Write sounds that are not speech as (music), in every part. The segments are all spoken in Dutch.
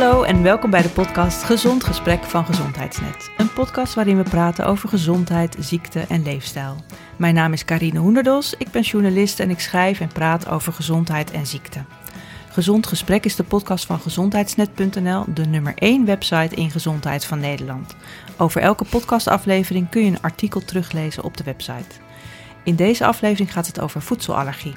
Hallo en welkom bij de podcast Gezond Gesprek van Gezondheidsnet. Een podcast waarin we praten over gezondheid, ziekte en leefstijl. Mijn naam is Karine Hoenderdos, ik ben journalist en ik schrijf en praat over gezondheid en ziekte. Gezond Gesprek is de podcast van gezondheidsnet.nl, de nummer 1 website in gezondheid van Nederland. Over elke podcastaflevering kun je een artikel teruglezen op de website. In deze aflevering gaat het over voedselallergie.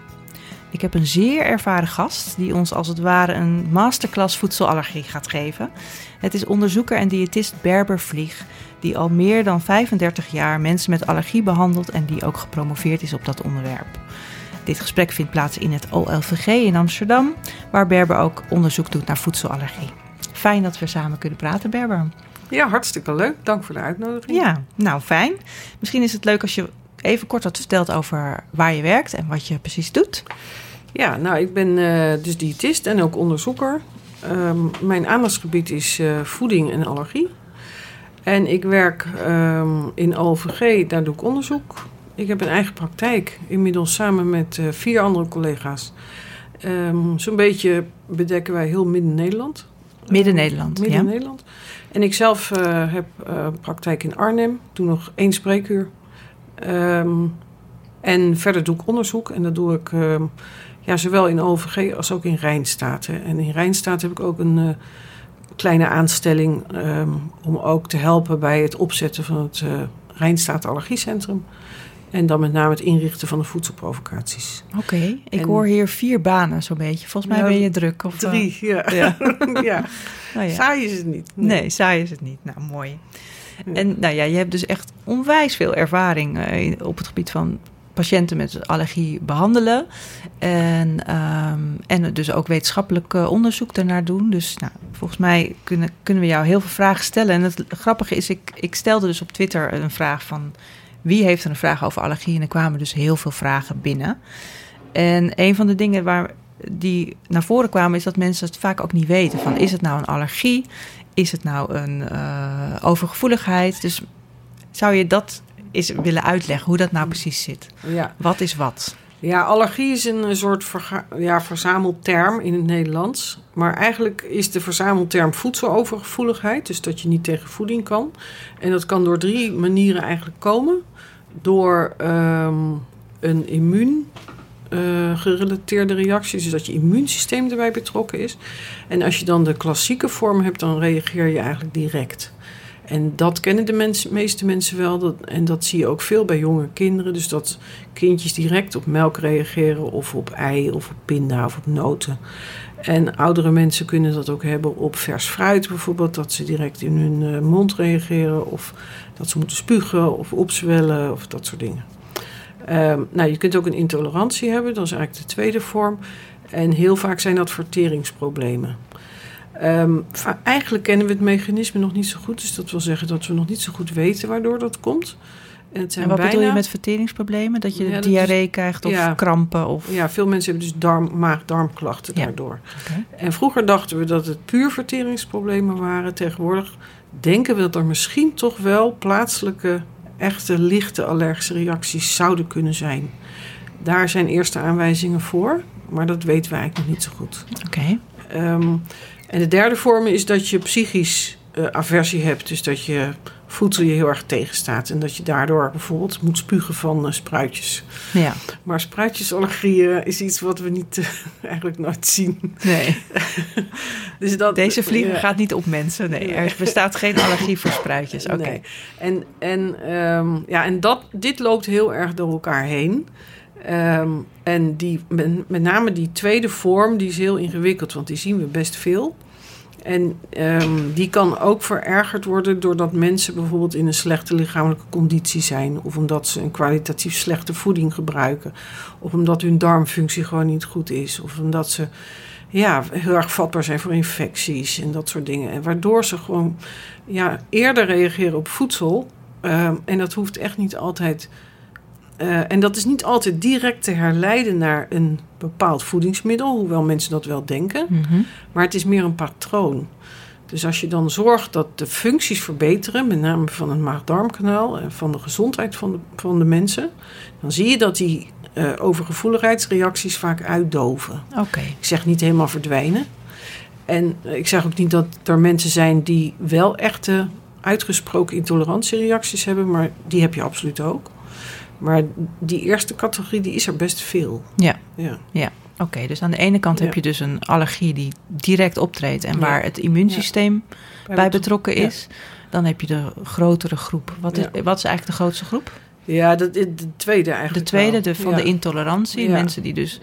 Ik heb een zeer ervaren gast die ons als het ware een masterclass voedselallergie gaat geven. Het is onderzoeker en diëtist Berber Vlieg, die al meer dan 35 jaar mensen met allergie behandelt en die ook gepromoveerd is op dat onderwerp. Dit gesprek vindt plaats in het OLVG in Amsterdam, waar Berber ook onderzoek doet naar voedselallergie. Fijn dat we samen kunnen praten, Berber. Ja, hartstikke leuk. Dank voor de uitnodiging. Ja, nou fijn. Misschien is het leuk als je even kort wat vertelt over waar je werkt en wat je precies doet. Ja, nou, ik ben uh, dus diëtist en ook onderzoeker. Um, mijn aandachtsgebied is uh, voeding en allergie. En ik werk um, in OVG, daar doe ik onderzoek. Ik heb een eigen praktijk, inmiddels samen met uh, vier andere collega's. Um, Zo'n beetje bedekken wij heel Midden-Nederland. Midden-Nederland, Midden-Nederland. En ik zelf heb praktijk in Arnhem, doe nog één spreekuur. en verder doe ik onderzoek en dat doe ik ja, zowel in OVG als ook in Rijnstaten. En in Rijnstaten heb ik ook een uh, kleine aanstelling um, om ook te helpen bij het opzetten van het uh, Rijnstaten Allergiecentrum. En dan met name het inrichten van de voedselprovocaties. Oké, okay. ik en, hoor hier vier banen zo'n beetje. Volgens mij nou, ben je druk. Of, drie, uh, ja. (laughs) ja. (laughs) ja. (laughs) Nou ja. Saai is het niet. Nee, nee saai is het niet. Nou, mooi. En nou ja, je hebt dus echt onwijs veel ervaring op het gebied van patiënten met allergie behandelen. En, um, en dus ook wetenschappelijk onderzoek daarnaar doen. Dus nou, volgens mij kunnen, kunnen we jou heel veel vragen stellen. En het grappige is, ik, ik stelde dus op Twitter een vraag van... wie heeft er een vraag over allergie? En er kwamen dus heel veel vragen binnen. En een van de dingen waar die naar voren kwamen... is dat mensen het vaak ook niet weten. Van, is het nou een allergie? Is het nou een uh, overgevoeligheid? Dus zou je dat is willen uitleggen hoe dat nou precies zit. Ja. Wat is wat? Ja, allergie is een soort verga- ja, verzamelterm in het Nederlands. Maar eigenlijk is de verzamelterm voedselovergevoeligheid. Dus dat je niet tegen voeding kan. En dat kan door drie manieren eigenlijk komen. Door um, een immuun uh, gerelateerde reacties, dus dat je immuunsysteem erbij betrokken is. En als je dan de klassieke vorm hebt, dan reageer je eigenlijk direct. En dat kennen de meeste mensen wel. Dat, en dat zie je ook veel bij jonge kinderen. Dus dat kindjes direct op melk reageren, of op ei, of op pinda, of op noten. En oudere mensen kunnen dat ook hebben op vers fruit bijvoorbeeld. Dat ze direct in hun uh, mond reageren. Of dat ze moeten spugen of opzwellen of dat soort dingen. Um, nou, je kunt ook een intolerantie hebben. Dat is eigenlijk de tweede vorm. En heel vaak zijn dat verteringsproblemen. Um, eigenlijk kennen we het mechanisme nog niet zo goed. Dus dat wil zeggen dat we nog niet zo goed weten waardoor dat komt. En, het zijn en wat bijna... bedoel je met verteringsproblemen? Dat je ja, diarree is... krijgt of ja, krampen? Of... Ja, veel mensen hebben dus darm, maag-darmklachten ja. daardoor. Okay. En vroeger dachten we dat het puur verteringsproblemen waren. Tegenwoordig denken we dat er misschien toch wel plaatselijke, echte, lichte allergische reacties zouden kunnen zijn. Daar zijn eerste aanwijzingen voor, maar dat weten we eigenlijk nog niet zo goed. Oké. Okay. Um, en de derde vorm is dat je psychisch uh, aversie hebt. Dus dat je voedsel je heel erg tegenstaat. En dat je daardoor bijvoorbeeld moet spugen van uh, spruitjes. Ja. Maar spruitjesallergie is iets wat we niet uh, eigenlijk nooit zien. Nee. (laughs) dus dat, Deze vlieger gaat niet op mensen. Nee, nee, er bestaat geen allergie voor spruitjes. (laughs) Oké. Okay. Nee. En, en, um, ja, en dat, dit loopt heel erg door elkaar heen. Um, en die, met, name die tweede vorm, die is heel ingewikkeld, want die zien we best veel. En um, die kan ook verergerd worden doordat mensen bijvoorbeeld in een slechte lichamelijke conditie zijn. Of omdat ze een kwalitatief slechte voeding gebruiken. Of omdat hun darmfunctie gewoon niet goed is. Of omdat ze ja, heel erg vatbaar zijn voor infecties en dat soort dingen. En waardoor ze gewoon ja, eerder reageren op voedsel. Um, en dat hoeft echt niet altijd uh, en dat is niet altijd direct te herleiden naar een bepaald voedingsmiddel, hoewel mensen dat wel denken. Mm-hmm. Maar het is meer een patroon. Dus als je dan zorgt dat de functies verbeteren, met name van het maag-darmkanaal en van de gezondheid van de, van de mensen, dan zie je dat die uh, overgevoeligheidsreacties vaak uitdoven. Okay. Ik zeg niet helemaal verdwijnen. En eh, ik zeg ook niet dat er mensen zijn die wel echte uitgesproken intolerantiereacties hebben, maar die heb je absoluut ook. Maar die eerste categorie, die is er best veel. Ja. Ja. Ja, oké. dus aan de ene kant heb je dus een allergie die direct optreedt en Ja. waar het immuunsysteem bij betrokken is. Dan heb je de grotere groep. Wat is, wat is eigenlijk de grootste groep? Ja, dat, de tweede eigenlijk. De tweede, wel. de, van de intolerantie. Mensen die dus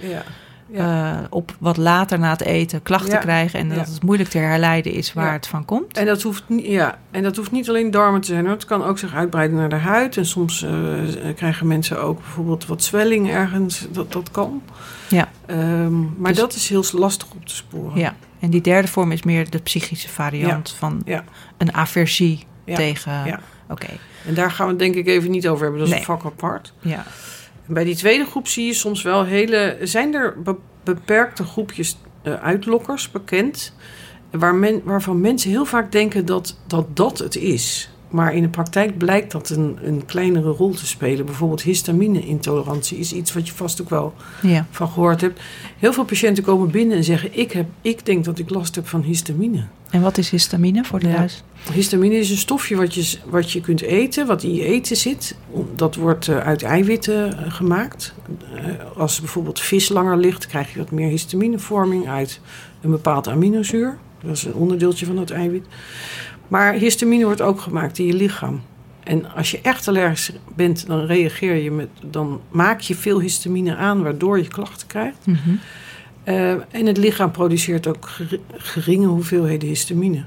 Eh, op wat later na het eten klachten Ja. krijgen. En Ja. dat het moeilijk te herleiden is waar Ja. het van komt. En dat, hoeft niet, ja, en dat hoeft niet alleen darmen te zijn. Hoor. Het kan ook zich uitbreiden naar de huid. En soms eh, krijgen mensen ook bijvoorbeeld wat zwelling ergens. Dat, dat kan. Ja. Ehm, maar Dus- dat is heel lastig op te sporen. Ja. En die derde vorm is meer de psychische variant van een aversie tegen. Ja. Oké. En daar gaan we het denk ik even niet over hebben. Dat is Nee. een vak apart. Ja. Bij die tweede groep zie je soms wel hele... Zijn er be- beperkte groepjes eh, uitlokkers bekend... Waarvan mensen heel vaak denken dat, dat dat het is. Maar in de praktijk blijkt dat een, een kleinere rol te spelen. Bijvoorbeeld histamine-intolerantie is iets wat je vast ook wel ja. van gehoord hebt. Heel veel patiënten komen binnen en zeggen... ik, heb, ik denk dat ik last heb van histamine. En wat is histamine voor de Ja. huis? Histamine is een stofje wat je, wat je kunt eten, wat in je eten zit. Dat wordt eh, uit eiwitten eh, gemaakt. Eh, als bijvoorbeeld vis langer ligt, krijg je wat meer histaminevorming uit een bepaald aminozuur. Dat is een onderdeeltje van het eiwit. Maar histamine wordt ook gemaakt in je lichaam. En als je echt allergisch bent, dan reageer je met, dan maak je veel histamine aan, waardoor je klachten krijgt. Mhm. Eh, en het lichaam produceert ook geri- geringe hoeveelheden histamine.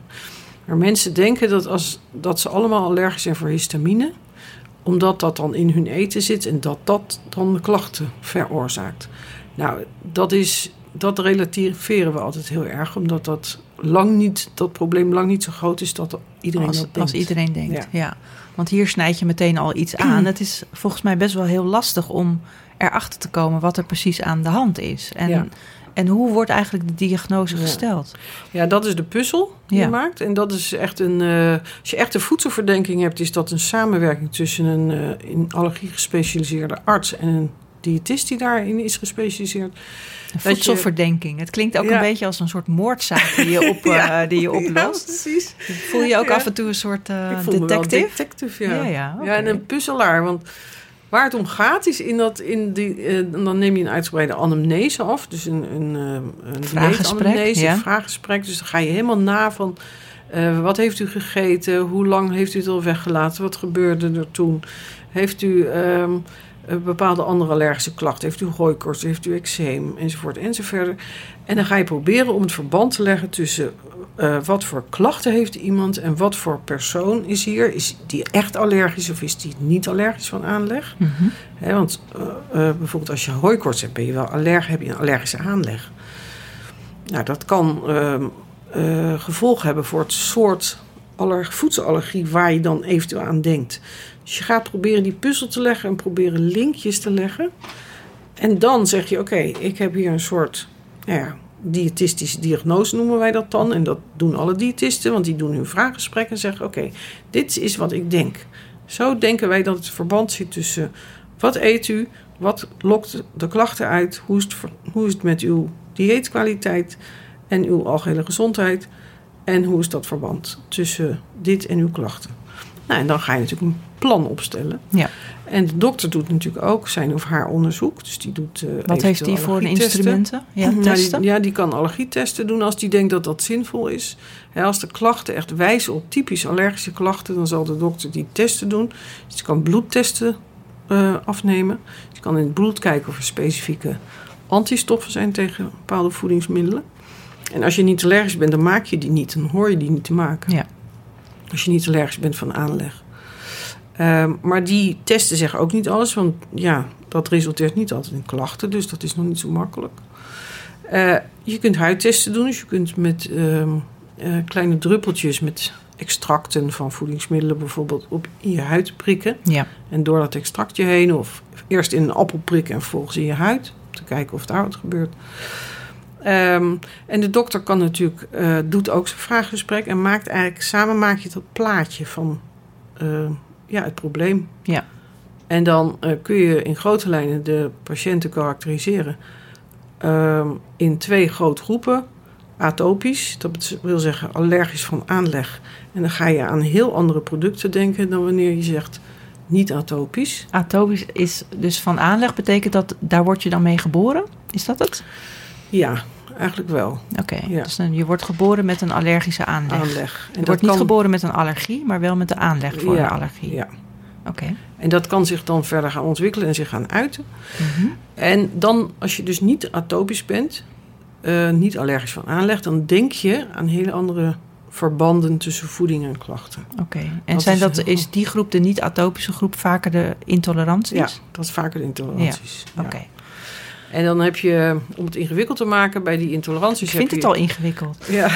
Maar mensen denken dat, als, dat ze allemaal allergisch zijn voor histamine, omdat dat dan in hun eten zit en dat dat dan de klachten veroorzaakt. Nou, dat, is, dat relativeren we altijd heel erg, omdat dat, lang niet, dat probleem lang niet zo groot is dat iedereen als, dat denkt. als iedereen denkt. Ja. Ja. Want hier snijd je meteen al iets aan. (clears throat) Het is volgens mij best wel heel lastig om erachter te komen wat er precies aan de hand is. En, Ja. en hoe wordt eigenlijk de diagnose Ja. gesteld? Ja, dat is de puzzel die je maakt. En dat is echt een. eh, als je echt een voedselverdenking hebt, is dat een samenwerking tussen een eh, in allergie gespecialiseerde arts en een diëtist die daarin is gespecialiseerd. Een je- voedselverdenking. Het klinkt ook Ja. een beetje als een soort moordzaak die je, (laughs) op, eh, die je (laughs) oplost. precies. Voel je ook Ja. af en toe een soort eh, Ik voel me wel detective? detective, ja. Ja, ja. Ja, en een puzzelaar. Want waar het om gaat is in dat in die, eh, dan neem je een uitgebreide anamnese af, dus een, een, een Vraaggesprek, ja. een vraaggesprek. Dus dan ga je helemaal na van wat heeft u gegeten, hoe lang heeft u het al weggelaten, wat gebeurde er toen, heeft u ehm, bepaalde andere allergische klachten, heeft u hooikoorts, heeft u eczeem, enzovoort enzovoort. En dan ga je proberen om het verband te leggen tussen eh, wat voor klachten heeft iemand en wat voor persoon is hier. Is die echt allergisch of is die niet allergisch van aanleg? Mhm. Want eh, eh, bijvoorbeeld als je hooikoorts hebt, ben je wel allerg, heb je een allergische aanleg. Nou, dat kan ehm, eh, gevolgen hebben voor het soort aller, voedselallergie waar je dan eventueel aan denkt. Dus je gaat proberen die puzzel te leggen en proberen linkjes te leggen. En dan zeg je, oké, ik heb hier een soort nou ja, diëtistische diagnose noemen wij dat dan. En dat doen alle diëtisten, want die doen hun vraaggesprek en zeggen, oké, dit is wat ik denk. Zo denken wij dat het verband zit tussen wat eet u, wat lokt de klachten uit, hoe is het, hoe is het met uw dieetkwaliteit en uw algehele gezondheid en hoe is dat verband tussen dit en uw klachten. Nou, en dan ga je natuurlijk plan opstellen. Ja. En de dokter doet natuurlijk ook zijn of haar onderzoek. Dus die doet. eh, Wat heeft die voor een allergietesten. instrumenten? Ja, Nou, die- testen? ja, die kan allergietesten doen als die denkt dat dat zinvol is. Hè, als de klachten echt wijzen op typisch allergische klachten, dan zal de dokter die testen doen. Dus die kan bloedtesten eh, afnemen. Dus die kan in het bloed kijken of er specifieke antistoffen zijn tegen bepaalde voedingsmiddelen. En als je niet allergisch bent, dan maak je die niet. Dan hoor je die niet te maken. Ja. Als je niet allergisch bent van aanleg. Ehm, maar die testen zeggen ook niet alles, want ja, dat resulteert niet altijd in klachten, dus dat is nog niet zo makkelijk. Eh, je kunt huidtesten doen, dus je kunt met ehm, eh, kleine druppeltjes met extracten van voedingsmiddelen bijvoorbeeld op in je huid prikken. Ja. En door dat extractje heen, of eerst in een appel prikken en vervolgens in je huid, om te kijken of daar wat gebeurt. Ehm, en de dokter kan natuurlijk, eh, doet ook zijn vraaggesprek en maakt eigenlijk, samen maak je dat plaatje van ja, het probleem. Ja. En dan eh, kun je in grote lijnen de patiënten karakteriseren ehm, in twee grote groepen. atopisch. Dat wil zeggen allergisch van aanleg. En dan ga je aan heel andere producten denken dan wanneer je zegt niet atopisch. Atopisch is dus van aanleg, betekent dat daar word je dan mee geboren? Is dat het? Ja, eigenlijk wel. Oké, Ja. dus je wordt geboren met een allergische aanleg. Aanleg. En Je wordt niet geboren met een allergie, maar wel met de aanleg voor Ja, een allergie. Ja. Oké. En dat kan zich dan verder gaan ontwikkelen en zich gaan uiten. Mhm. En dan, als je dus niet atopisch bent, eh, niet allergisch van aanleg, dan denk je aan hele andere verbanden tussen voeding en klachten. Oké. En Dat zijn is dat, heel is die groep, de niet-atopische groep, vaker de intoleranties? Ja, dat is vaker de intoleranties. Ja. Oké. En dan heb je, om het ingewikkeld te maken, bij die intoleranties. Ik vind het je, al ingewikkeld. (laughs) Ja.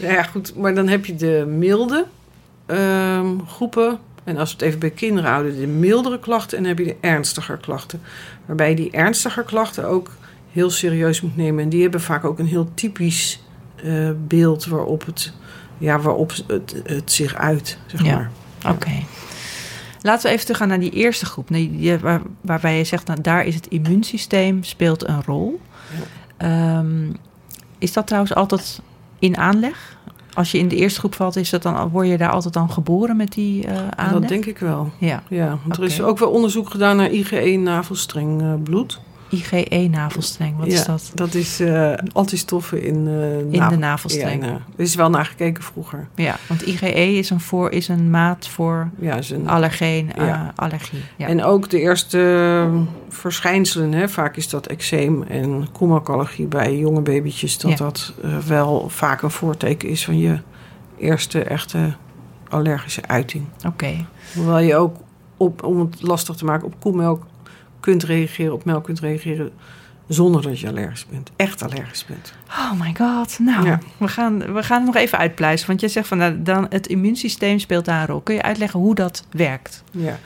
Nou ja, goed. Maar dan heb je de milde ehm, groepen. En als we het even bij kinderen houden, de mildere klachten. En dan heb je de ernstiger klachten. Waarbij je die ernstiger klachten ook heel serieus moet nemen. En die hebben vaak ook een heel typisch eh, beeld waarop het, ja, waarop het, het zich uit, zeg Ja. maar. Oké. Laten we even teruggaan naar die eerste groep. Nee, die- waar, waarbij je zegt, nou, daar is het immuunsysteem speelt een rol. Ehm, is dat trouwens altijd in aanleg? Als je in de eerste groep valt, is dat dan, word je daar altijd dan geboren met die En aanleg? dat denk ik wel. Ja, Ja, want er is ook wel onderzoek gedaan naar IgE navelstreng eh, bloed. IgE-navelstreng, wat ja, is dat? Dat is eh, antistoffen in, eh, In de navelstreng. Ja, nou, er is wel naar gekeken vroeger. Ja, want IgE is een, voor, is een maat voor Ja, is een, allergeen, eh, allergie. Ja. En ook de eerste eh, verschijnselen, hè, vaak is dat eczeem en koemelkallergie bij jonge babytjes, dat dat eh, wel vaak een voorteken is van je eerste echte allergische uiting. Oké, Hoewel je ook, op, om het lastig te maken, op koemelk kunt reageren, op melk kunt reageren zonder dat je allergisch bent. Echt allergisch bent. Oh my god. Nou, Ja. we, gaan, we gaan het nog even uitpluizen. Want je zegt van nou, dan het immuunsysteem speelt daar een rol. Kun je uitleggen hoe dat werkt? Ja.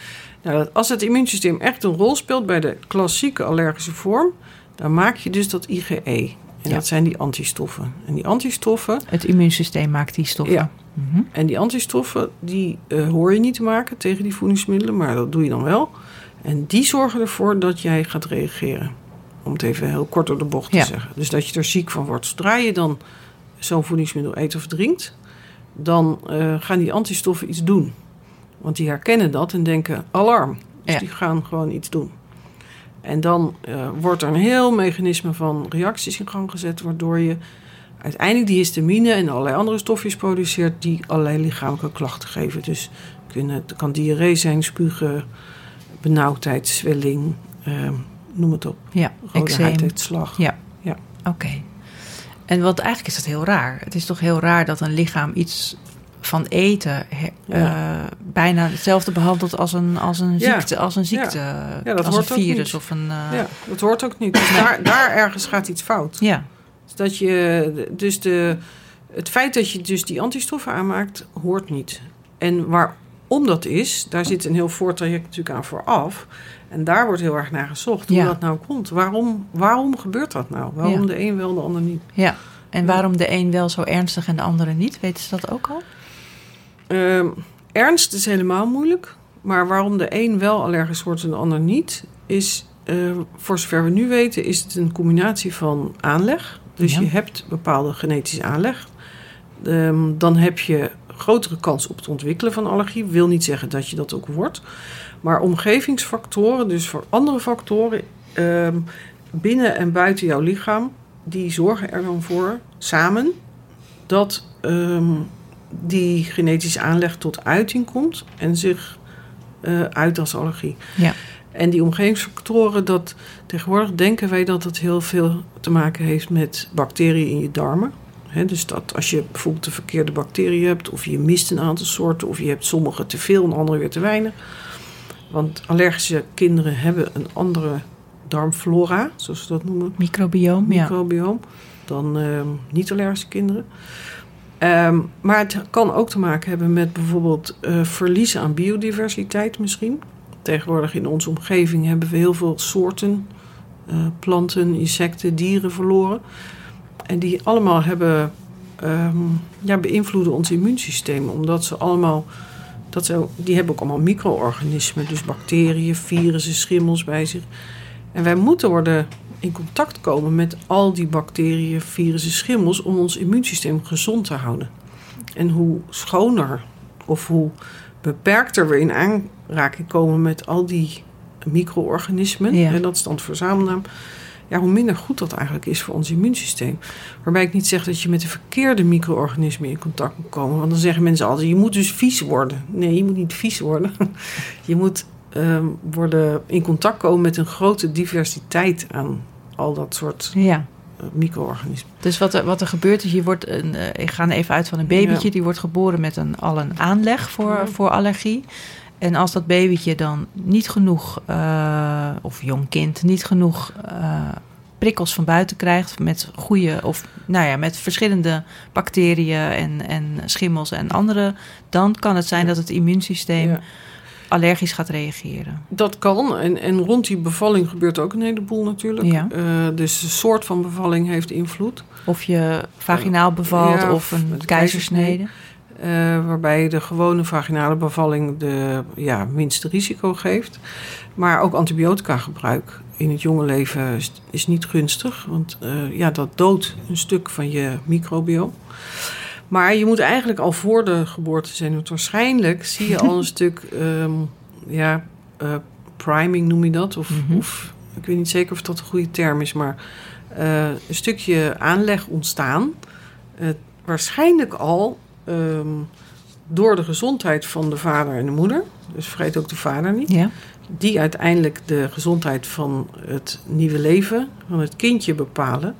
Nou, als het immuunsysteem echt een rol speelt bij de klassieke allergische vorm, dan maak je dus dat IgE. En Ja. dat zijn die antistoffen. En die antistoffen, Het immuunsysteem maakt die stoffen. Ja. Mhm. en die antistoffen die eh, hoor je niet te maken tegen die voedingsmiddelen, maar dat doe je dan wel. En die zorgen ervoor dat jij gaat reageren. Om het even heel kort door de bocht te zeggen. Dus dat je er ziek van wordt. Zodra je dan zo'n voedingsmiddel eet of drinkt, dan eh, gaan die antistoffen iets doen. Want die herkennen dat en denken alarm. Dus Ja. die gaan gewoon iets doen. En dan eh, wordt er een heel mechanisme van reacties in gang gezet, waardoor je uiteindelijk die histamine en allerlei andere stofjes produceert die allerlei lichamelijke klachten geven. Dus kunnen, het kan diarree zijn, spugen, benauwdheid, zwelling, eh, noem het op. Ja, huiduitslag. Ja. Ja. Oké. En want eigenlijk is dat heel raar. Het is toch heel raar dat een lichaam iets van eten he- Ja. eh, bijna hetzelfde behandelt als een, als een Ja. ziekte, als een ziekte, Ja, dat als hoort een virus of een. eh, Ja, dat hoort ook niet. Dus daar, daar ergens gaat iets fout. ja. Dus Dat je, dus de, het feit dat je dus die antistoffen aanmaakt, hoort niet. En waarom dat is, daar zit een heel voortraject natuurlijk aan vooraf. En daar wordt heel erg naar gezocht hoe Ja. dat nou komt. Waarom, waarom gebeurt dat nou? Waarom Ja. de een wel, de ander niet? Ja. En waarom de een wel zo ernstig en de andere niet? Weten ze dat ook al? Ehm, ernst is helemaal moeilijk. Maar waarom de een wel allergisch wordt en de ander niet, is eh, voor zover we nu weten, is het een combinatie van aanleg. Dus Ja. je hebt bepaalde genetische aanleg. Ehm, dan heb je grotere kans op het ontwikkelen van allergie. Wil niet zeggen dat je dat ook wordt. Maar omgevingsfactoren, dus voor andere factoren ehm, binnen en buiten jouw lichaam, die zorgen er dan voor samen dat ehm, die genetische aanleg tot uiting komt en zich eh, uit als allergie. Ja. En die omgevingsfactoren, dat tegenwoordig denken wij dat het heel veel te maken heeft met bacteriën in je darmen. Dus dat als je bijvoorbeeld de verkeerde bacteriën hebt, of je mist een aantal soorten, of je hebt sommige te veel en andere weer te weinig. Want allergische kinderen hebben een andere darmflora, zoals we dat noemen Microbioom, ja. microbioom dan ehm, niet-allergische kinderen. Ehm, maar het kan ook te maken hebben met bijvoorbeeld eh, verlies aan biodiversiteit misschien. Tegenwoordig in onze omgeving hebben we heel veel soorten eh, planten, insecten, dieren verloren. En die allemaal hebben, ehm, ja, beïnvloeden ons immuunsysteem. Omdat ze allemaal, dat ze, die hebben ook allemaal micro-organismen. Dus bacteriën, virussen, schimmels bij zich. En wij moeten worden in contact komen met al die bacteriën, virussen, schimmels om ons immuunsysteem gezond te houden. En hoe schoner of hoe beperkter we in aanraking komen met al die micro-organismen, Ja. en dat is dan verzamelnaam, ja, hoe minder goed dat eigenlijk is voor ons immuunsysteem. Waarbij ik niet zeg dat je met de verkeerde micro-organismen in contact moet komen. Want dan zeggen mensen altijd, je moet dus vies worden. Nee, je moet niet vies worden. (laughs) je moet ehm, worden in contact komen met een grote diversiteit aan al dat soort Ja. eh, micro-organismen. Dus wat er, wat er gebeurt is, je wordt een, eh, ik ga even uit van een babytje, Ja. die wordt geboren met een, al een aanleg voor, Ja. voor allergie. En als dat babytje dan niet genoeg, eh, of jong kind, niet genoeg eh, prikkels van buiten krijgt met goede, of nou ja, met verschillende bacteriën en, en schimmels en andere, dan kan het zijn dat het immuunsysteem Ja. allergisch gaat reageren. Dat kan. En, en rond die bevalling gebeurt ook een heleboel natuurlijk. Ja. Eh, dus de soort van bevalling heeft invloed. Of je vaginaal bevalt Ja, of of een een keizersnede. Eh, waarbij de gewone vaginale bevalling de ja, minste risico geeft. Maar ook antibiotica gebruik in het jonge leven is, is niet gunstig. Want eh, ja, dat doodt een stuk van je microbioom. Maar je moet eigenlijk al voor de geboorte zijn. Want waarschijnlijk zie je al een (laughs) stuk ehm, ja, eh, priming noem je dat. Of, Mhm. of ik weet niet zeker of dat een goede term is. Maar een stukje aanleg ontstaan. Waarschijnlijk al ehm, door de gezondheid van de vader en de moeder. Dus vergeet ook de vader niet. Ja. Die uiteindelijk de gezondheid van het nieuwe leven, van het kindje bepalen.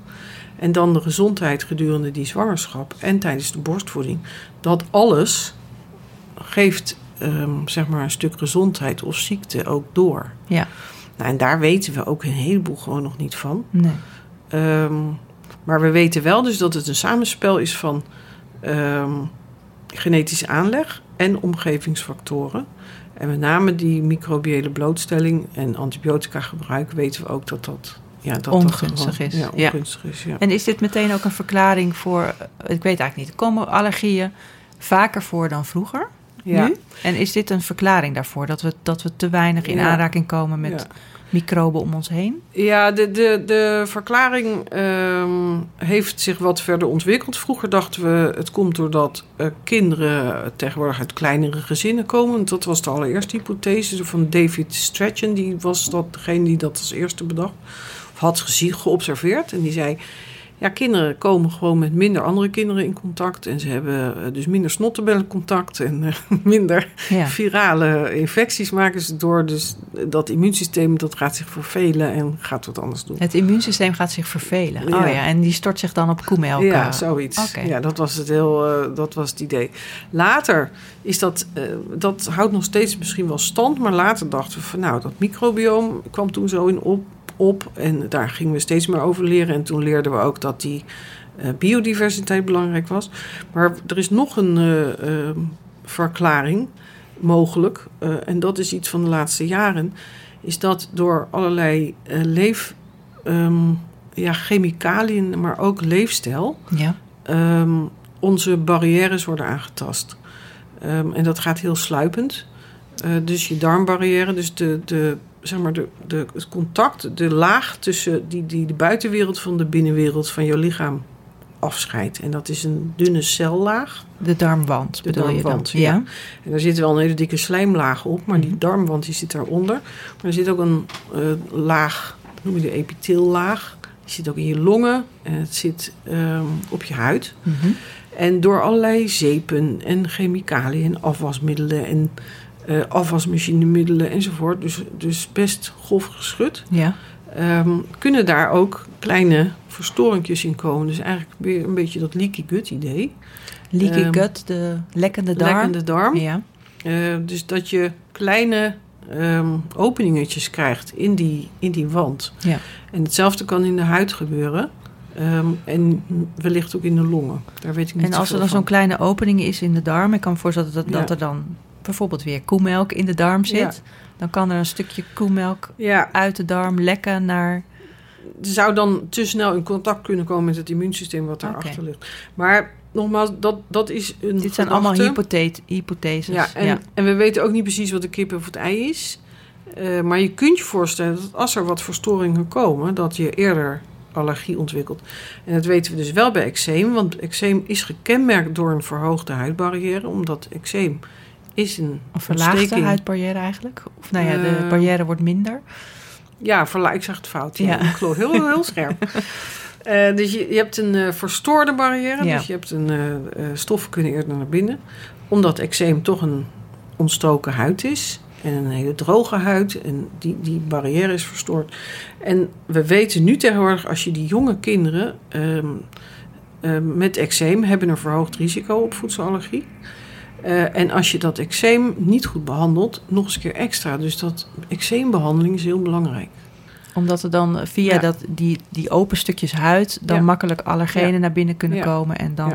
En dan de gezondheid gedurende die zwangerschap en tijdens de borstvoeding. Dat alles geeft ehm, zeg maar een stuk gezondheid of ziekte ook door. Ja. Nou, en daar weten we ook een heleboel gewoon nog niet van. Nee. Ehm, maar we weten wel dus dat het een samenspel is van ehm, genetische aanleg en omgevingsfactoren. En met name die microbiële blootstelling en antibiotica gebruik weten we ook dat dat, ja, dat, dat Ongunstig gewoon- is. Ja, Ja. ongunstig is. Ja. En is dit meteen ook een verklaring voor, eh, ik weet eigenlijk niet, komen allergieën vaker voor dan vroeger? Ja. Nu? En is dit een verklaring daarvoor, dat we, dat we te weinig in aanraking komen met. Microben om ons heen? Ja, de, de, de verklaring ehm, heeft zich wat verder ontwikkeld. Vroeger dachten we het komt doordat eh, kinderen tegenwoordig uit kleinere gezinnen komen. Dat was de allereerste hypothese van David Strachan. Die was dat degene die dat als eerste bedacht. Of had gezien, geobserveerd. En die zei, ja, kinderen komen gewoon met minder andere kinderen in contact. En ze hebben eh, dus minder snottenbellencontact en eh, (laughs) minder Ja. virale infecties maken ze door. Dus dat immuunsysteem dat gaat zich vervelen en gaat wat anders doen. Het immuunsysteem gaat zich vervelen. Ja. Oh ja, en die stort zich dan op koemelk. Ja, eh. zoiets. Ja, dat was het heel, dat was het idee. Later is dat, dat houdt nog steeds misschien wel stand, maar later dachten we van nou, dat microbioom kwam toen zo in op, op en daar gingen we steeds meer over leren. En toen leerden we ook dat die eh, biodiversiteit belangrijk was. Maar er is nog een eh, eh, verklaring mogelijk, eh, en dat is iets van de laatste jaren, is dat door allerlei leef, ehm, ja, chemicaliën, maar ook leefstijl, Ja. ehm, onze barrières worden aangetast. Ehm, en dat gaat heel sluipend. Dus je darmbarrière, dus de, de, zeg maar de, de, het contact, de laag tussen die, die de buitenwereld van de binnenwereld van jouw lichaam afscheidt. En dat is een dunne cellaag. De darmwand De bedoel darmwand, je dan? ja. En daar zit wel een hele dikke slijmlaag op, maar die darmwand die zit daaronder. Maar er zit ook een eh, laag, noem je de epithiellaag. Die zit ook in je longen en het zit ehm, op je huid. Mhm. En door allerlei zeepen en chemicaliën en afwasmiddelen en eh afwasmachinemiddelen enzovoort, dus, dus best grof geschud, Ja. ehm, kunnen daar ook kleine verstoringjes in komen. Dus eigenlijk weer een beetje dat leaky gut idee. Leaky Ehm, gut, de lekkende darm. Lekkende darm. Ja. Eh, dus dat je kleine ehm, openingetjes krijgt in die, in die wand. Ja. En hetzelfde kan in de huid gebeuren. En wellicht ook in de longen. Daar weet ik niet En als er dan zo'n kleine opening is in de darm, ik kan me voorstellen dat, dat Ja. er dan bijvoorbeeld weer koemelk in de darm zit, Ja. dan kan er een stukje koemelk Ja, uit de darm lekken naar. zou dan te snel in contact kunnen komen met het immuunsysteem wat daarachter Oké. ligt. Maar nogmaals, dat, dat is een Dit zijn gedachte. allemaal hypothe- hypotheses. Ja en, en we weten ook niet precies wat de kip of het ei is. Eh, maar je kunt je voorstellen dat als er wat verstoringen komen, dat je eerder allergie ontwikkelt. En dat weten we dus wel bij eczeem, want eczeem is gekenmerkt door een verhoogde huidbarrière, omdat eczeem is een verlaagde ontsteking. huidbarrière eigenlijk? Of nou ja, de Eh, barrière wordt minder. Ja, verla- ik zeg het fout. Ja. Ja. Ik geloof heel, heel scherp. (laughs) Eh, dus je, je hebt een eh, verstoorde barrière. Ja. Dus je hebt een eh, stoffen kunnen eerder naar binnen. Omdat eczeem toch een ontstoken huid is. En een hele droge huid. En die, die barrière is verstoord. En we weten nu tegenwoordig, als je die jonge kinderen ehm, ehm, met eczeem hebben een verhoogd risico op voedselallergie. Eh, en als je dat eczeem niet goed behandelt, nog eens een keer extra. Dus dat eczeembehandeling is heel belangrijk. Omdat er dan via Ja. dat, die, die open stukjes huid... dan Ja. makkelijk allergenen Ja. naar binnen kunnen komen... en dan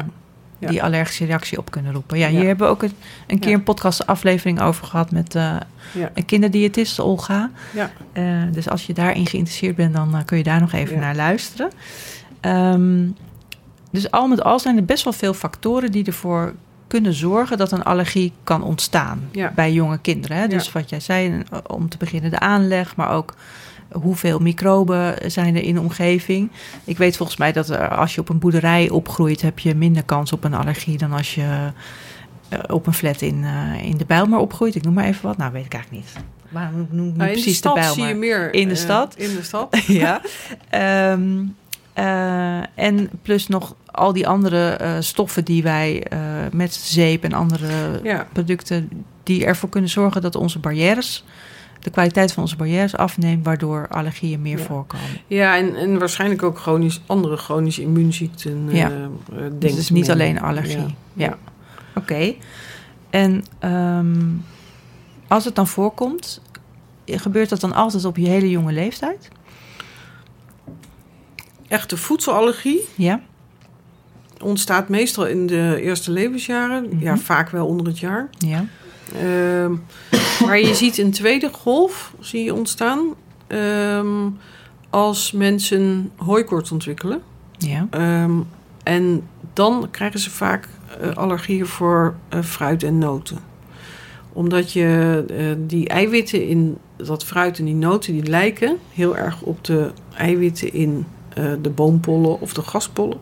die allergische reactie op kunnen roepen. Ja, hier hebben we ook een, een keer een podcastaflevering over gehad... met eh, een kinderdiëtist, Olga. Ja. Eh, dus als je daarin geïnteresseerd bent... dan eh, kun je daar nog even naar luisteren. Ehm, dus al met al zijn er best wel veel factoren... die ervoor kunnen zorgen dat een allergie kan ontstaan Ja. bij jonge kinderen. Hè? Dus Ja. wat jij zei, eh, om te beginnen de aanleg, maar ook hoeveel microben zijn er in de omgeving. Ik weet volgens mij dat er, als je op een boerderij opgroeit, heb je minder kans op een allergie dan als je eh, op een flat in, eh, in de Bijlmer opgroeit. Ik noem maar even wat. Nou, weet ik eigenlijk niet. Maar noem, noem Nou, de precies de Bijlmer. zie je meer. In de eh, stad? In de stad. (laughs) ja. Ehm, eh, en plus nog al die andere eh, stoffen die wij eh, met zeep en andere Ja. producten die ervoor kunnen zorgen dat onze barrières, de kwaliteit van onze barrières afneemt, waardoor allergieën meer Ja. voorkomen. Ja, en, en waarschijnlijk ook chronisch, andere chronische immuunziekten. Ja. eh, eh, denk Dus het is niet alleen allergie. Ja. Ja. Oké. En ehm, als het dan voorkomt, gebeurt dat dan altijd op je hele jonge leeftijd? Echte voedselallergie Ja. Ontstaat meestal in de eerste levensjaren. Mhm. Ja, vaak wel onder het jaar. Ja. Ehm, maar je ziet een tweede golf zie je ontstaan ehm, als mensen hooikoorts ontwikkelen. Ja. Ehm, en dan krijgen ze vaak eh, allergieën voor eh, fruit en noten. Omdat je eh, die eiwitten in dat fruit en die noten, die lijken heel erg op de eiwitten in de boompollen of de gaspollen.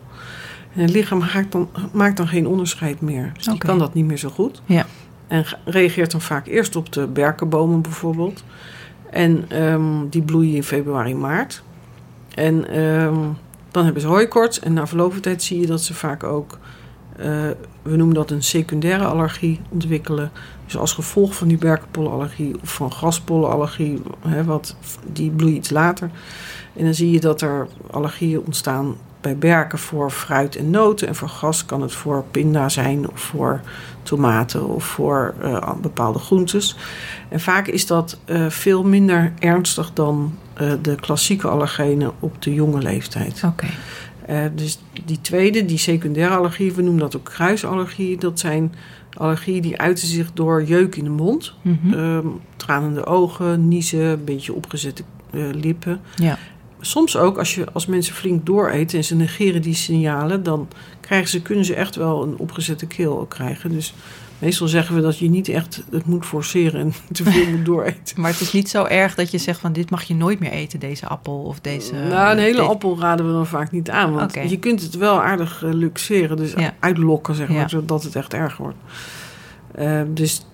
En het lichaam maakt dan, maakt dan geen onderscheid meer. Dus die kan dat niet meer zo goed. Ja. En ge- reageert dan vaak eerst op de berkenbomen bijvoorbeeld. En ehm, die bloeien in februari, maart. En ehm, dan hebben ze hooikoorts. En na verloop van tijd zie je dat ze vaak ook... eh, we noemen dat een secundaire allergie ontwikkelen. Dus als gevolg van die berkenpollenallergie of van graspollenallergie... Hè, wat, die bloeien iets later. En dan zie je dat er allergieën ontstaan bij berken voor fruit en noten. En voor gras kan het voor pinda zijn of voor tomaten of voor eh, bepaalde groentes. En vaak is dat eh, veel minder ernstig dan eh, de klassieke allergenen op de jonge leeftijd. Oké. Dus die tweede, die secundaire allergie, we noemen dat ook kruisallergie. Dat zijn allergieën die uiten zich door jeuk in de mond, Mhm. ehm, tranende ogen, niezen, een beetje opgezette lippen. Ja. Soms ook als, je, als mensen flink dooreten en ze negeren die signalen, dan krijgen ze, kunnen ze echt wel een opgezette keel ook krijgen. Dus meestal zeggen we dat je niet echt het moet forceren en te veel moet dooreten. (laughs) Maar het is niet zo erg dat je zegt van dit mag je nooit meer eten, deze appel of deze... nou, een hele deze- appel raden we dan vaak niet aan. Want je kunt het wel aardig eh, luxeren, dus Ja. uitlokken, zeg maar, Ja. zodat het echt erg wordt. Eh, dus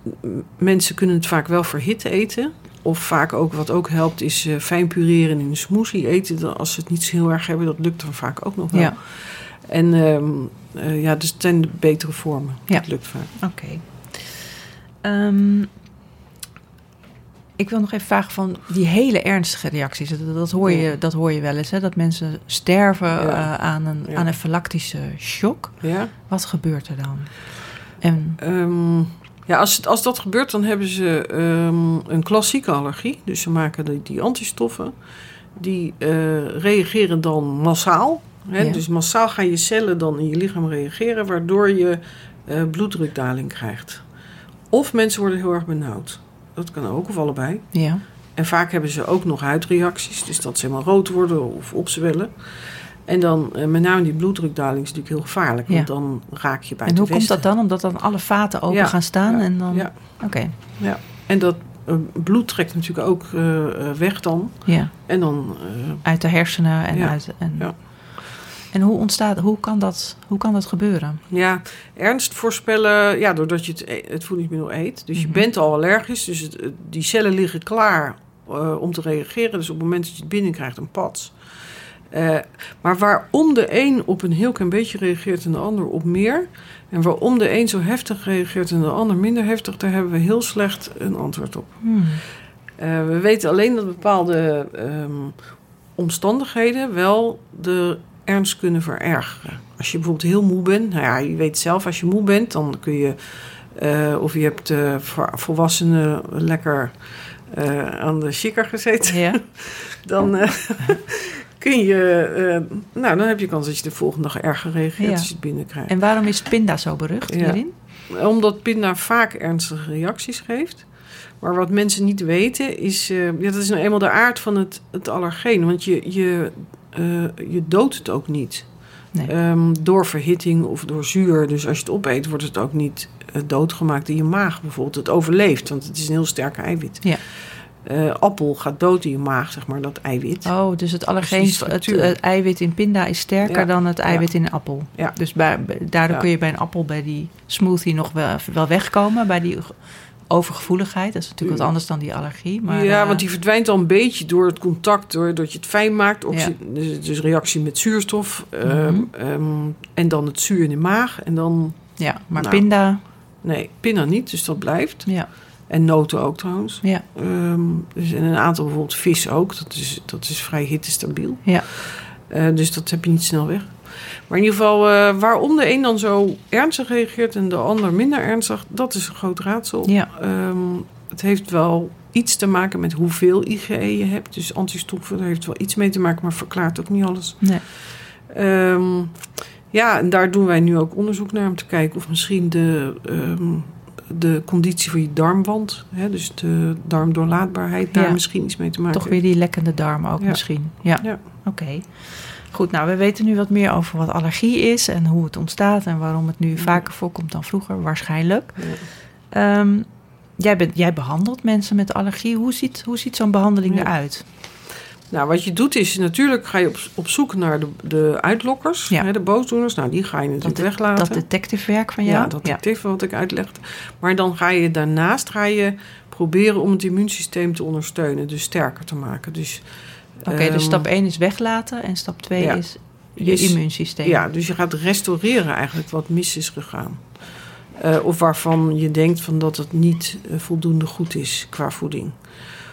mensen kunnen het vaak wel verhit eten. Of vaak ook, wat ook helpt, is eh, fijn pureren in een smoothie eten. Dan Als ze het niet zo heel erg hebben, dat lukt dan vaak ook nog wel. Ja, En ehm, eh, ja, dus het zijn de betere vormen. Ja. Dat lukt vaak. oké. Ehm, ik wil nog even vragen van die hele ernstige reacties. Dat, dat, hoor, je, dat hoor je wel eens, hè? dat mensen sterven Ja. eh, aan een Ja. anafylactische shock. Ja? Wat gebeurt er dan? En, Ehm, ja, als, het- als dat gebeurt, dan hebben ze ehm, een klassieke allergie. Dus ze maken die, die antistoffen. Die eh, reageren dan massaal. Hè? Ja. Dus massaal gaan je cellen dan in je lichaam reageren, waardoor je eh, bloeddrukdaling krijgt. Of mensen worden heel erg benauwd. Dat kan ook, of allebei. ja, En vaak hebben ze ook nog huidreacties, dus dat ze helemaal rood worden of opzwellen. En dan, eh, met name die bloeddrukdaling is natuurlijk heel gevaarlijk, want Ja. dan raak je bij en hoe komt dat dan? Omdat dan alle vaten open Ja, gaan staan ja, en dan... Ja, Oké, en dat eh, bloed trekt natuurlijk ook eh, weg dan. Ja, En dan, uit de hersenen en Ja, uit... En, ja. en hoe ontstaat... Hoe kan dat, hoe kan dat gebeuren? ja, ernst voorspellen, ja, doordat je het, e- het voedingsmiddel eet. Dus je Mhm. bent al allergisch, dus het, die cellen liggen klaar om te reageren. Dus op het moment dat je het binnenkrijgt, een pats. Eh, maar waarom de een op een heel klein beetje reageert en de ander op meer... en waarom de een zo heftig reageert en de ander minder heftig... daar hebben we heel slecht een antwoord op. Hmm. Eh, we weten alleen dat bepaalde ehm, omstandigheden wel de ernst kunnen verergeren. Als je bijvoorbeeld heel moe bent, nou ja, je weet zelf, als je moe bent, dan kun je, eh, of je hebt volwassenen lekker aan de chikker gezeten, Ja, (laughs) dan (laughs) kun je, eh, nou, dan heb je kans dat je de volgende dag erger reageert Ja. als je het binnenkrijgt. en waarom is pinda zo berucht Ja. hierin? Omdat pinda vaak ernstige reacties geeft. Maar wat mensen niet weten is... eh, ja, dat is nou eenmaal de aard van het, het allergeen. Want je, je, eh, je doodt het ook niet. Nee. Ehm, door verhitting of door zuur. Dus als je het opeet, wordt het ook niet doodgemaakt in je maag bijvoorbeeld. Het overleeft, want het is een heel sterke eiwit. Ja. Eh, appel gaat dood in je maag, zeg maar, dat eiwit. Oh, dus het allergeen, Dus het, eiwit in pinda is sterker Ja. dan het eiwit in een appel. Ja. Dus bij, daardoor kun je bij een appel, bij die smoothie nog wel, wel wegkomen. Bij die overgevoeligheid. Dat is natuurlijk wat Ja. anders dan die allergie. Maar, ja, eh, want die verdwijnt al een beetje door het contact, doordat je het fijn maakt. Oxy- Ja. dus, dus reactie met zuurstof. ehm, Mhm. ehm, en dan het zuur in de maag. En dan, Ja, maar Nou. pinda, nee, pinda niet, dus dat blijft. ja, En noten ook trouwens. ja, Ehm, dus en een aantal bijvoorbeeld vis ook. Dat is, dat is vrij hittestabiel. ja. Eh, dus dat heb je niet snel weg. Maar in ieder geval, eh, waarom de een dan zo ernstig reageert en de ander minder ernstig, dat is een groot raadsel. Ja. Ehm, het heeft wel iets te maken met hoeveel IgE je hebt. Dus antistoffen, daar heeft wel iets mee te maken, maar verklaart ook niet alles. Nee. Ehm, ja, en daar doen wij nu ook onderzoek naar om te kijken of misschien de, de conditie van je darmwand, hè, dus de darmdoorlaatbaarheid, daar Ja. misschien iets mee te maken Toch weer die lekkende darm ook Ja. misschien. Ja, Ja. oké. Goed, nou, we weten nu wat meer over wat allergie is en hoe het ontstaat en waarom het nu vaker voorkomt dan vroeger, waarschijnlijk. Ehm, jij, bent, jij behandelt mensen met allergie. Hoe ziet, hoe ziet zo'n behandeling eruit? Nou, wat je doet is natuurlijk ga je op, op zoek naar de, de uitlokkers, Ja. hè, de boosdoeners. Nou, die ga je natuurlijk Dat- weglaten. Dat detective werk van jou? Ja, dat detective wat ik uitlegde. Maar dan ga je daarnaast ga je proberen om het immuunsysteem te ondersteunen, dus sterker te maken. Dus, Oké, dus ehm, stap 1 is weglaten en stap 2 Ja. is je is- immuunsysteem. Ja, dus je gaat restaureren eigenlijk wat mis is gegaan. Eh, of waarvan je denkt van dat het niet eh, voldoende goed is qua voeding.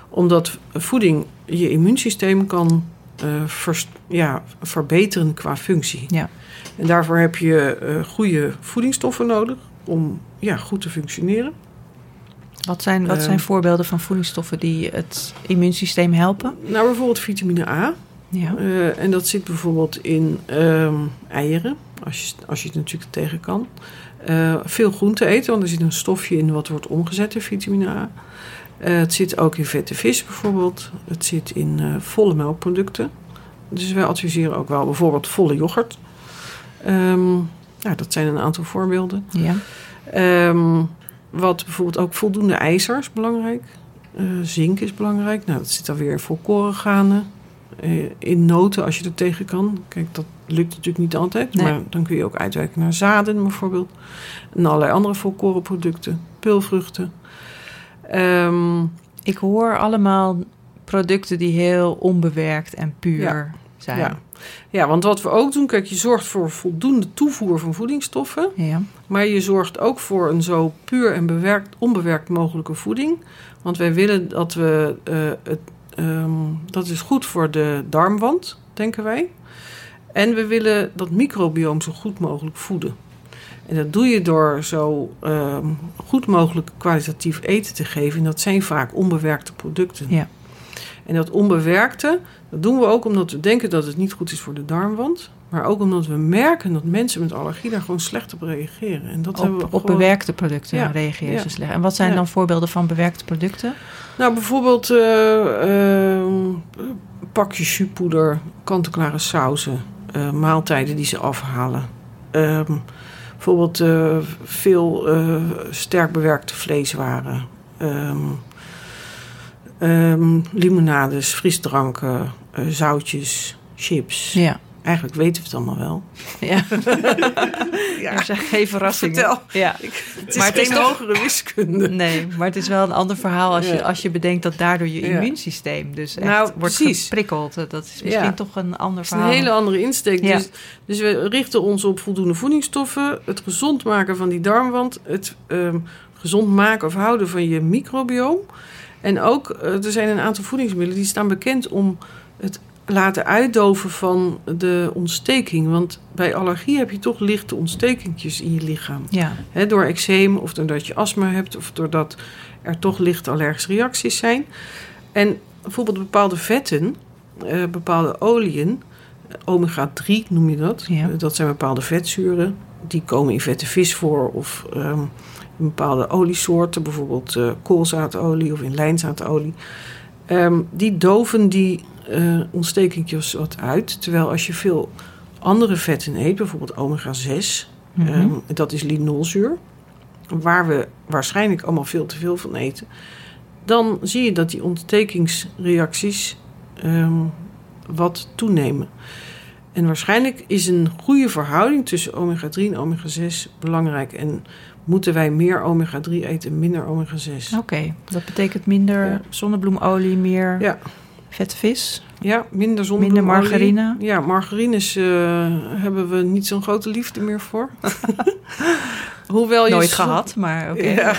Omdat voeding je immuunsysteem kan eh, vers- ja, verbeteren qua functie. Ja. En daarvoor heb je eh, goede voedingsstoffen nodig om ja, goed te functioneren. Wat zijn, wat Ehm. zijn voorbeelden van voedingsstoffen die het immuunsysteem helpen? Nou, bijvoorbeeld vitamine A. Ja. Eh, en dat zit bijvoorbeeld in ehm, eieren, als je, als je het natuurlijk tegen kan. Eh, veel groente eten, want er zit een stofje in wat wordt omgezet in vitamine A. Eh, het zit ook in vette vis bijvoorbeeld. Het zit in eh, volle melkproducten. Dus wij adviseren ook wel bijvoorbeeld volle yoghurt. Ehm, nou, dat zijn een aantal voorbeelden. ja. Ehm, wat bijvoorbeeld ook voldoende ijzer is belangrijk. Eh, zink is belangrijk. Nou, dat zit dan weer in volkorengranen. Eh, in noten als je er tegen kan. Kijk, dat lukt natuurlijk niet altijd. Nee. Maar dan kun je ook uitwijken naar zaden bijvoorbeeld. En allerlei andere volkorenproducten. Peulvruchten. Ehm, Ik hoor allemaal producten die heel onbewerkt en puur Ja. zijn. ja. ja, want wat we ook doen... Kijk, je zorgt voor voldoende toevoer van voedingsstoffen. Ja. Maar je zorgt ook voor een zo puur en bewerkt, onbewerkt mogelijke voeding. Want wij willen dat we. eh, het, ehm, dat is goed voor de darmwand, denken wij. En we willen dat microbioom zo goed mogelijk voeden. En dat doe je door zo ehm, goed mogelijk kwalitatief eten te geven. En dat zijn vaak onbewerkte producten. Ja. En dat onbewerkte, dat doen we ook omdat we denken dat het niet goed is voor de darmwand. Maar ook omdat we merken dat mensen met allergie daar gewoon slecht op reageren. En dat hebben we Op, op gewoon- bewerkte producten Ja, reageren ja. ze slecht. En wat zijn Ja. dan voorbeelden van bewerkte producten? Nou, bijvoorbeeld eh, ehm, pakjes chupoeder, kant-en-klare sauzen, eh, maaltijden die ze afhalen. Ehm, bijvoorbeeld eh, veel eh, sterk bewerkte vleeswaren. Ehm, Ehm, limonades, frisdranken, eh, zoutjes, chips. Ja. Eigenlijk weten we het allemaal wel. Ja. (laughs) Ja. Er zijn geen verrassingen. Vertel. Ja. Het is Maar het is toch- hogere wiskunde. Nee, maar het is wel een ander verhaal als je, als je bedenkt dat daardoor je immuunsysteem dus echt Nou, wordt precies. geprikkeld. Dat is misschien Ja. toch een ander Het is een verhaal. hele andere insteek. Ja. Dus, dus we richten ons op voldoende voedingsstoffen, het gezond maken van die darmwand, het ehm, gezond maken of houden van je microbioom. En ook, eh, er zijn een aantal voedingsmiddelen die staan bekend om het laten uitdoven van de ontsteking. Want bij allergie heb je toch lichte ontstekingjes in je lichaam. Ja, door eczeem of doordat je astma hebt of doordat er toch lichte allergische reacties zijn. En bijvoorbeeld bepaalde vetten, eh, bepaalde oliën, eh, omega-3 noem je dat. Ja. Dat zijn bepaalde vetzuren. Die komen in vette vis voor of ehm, in bepaalde oliesoorten, bijvoorbeeld eh, koolzaadolie of in lijnzaadolie. Ehm, die doven die eh ontstekingjes wat uit. Terwijl als je veel andere vetten eet, bijvoorbeeld omega-6, Mhm. Ehm, dat is linolzuur. Waar we waarschijnlijk allemaal veel te veel van eten. Dan zie je dat die ontstekingsreacties ehm, wat toenemen. En waarschijnlijk is een goede verhouding tussen omega-3 en omega-6 belangrijk. En moeten wij meer omega-3 eten en minder omega-6? Oké, dat betekent minder Ja. zonnebloemolie, meer Ja. Vette vis. Ja, minder Minder zonnebloemolie. margarine. Ja, margarines eh, hebben we niet zo'n grote liefde meer voor. (laughs) Hoewel je Nooit gehad, maar oké. Ja.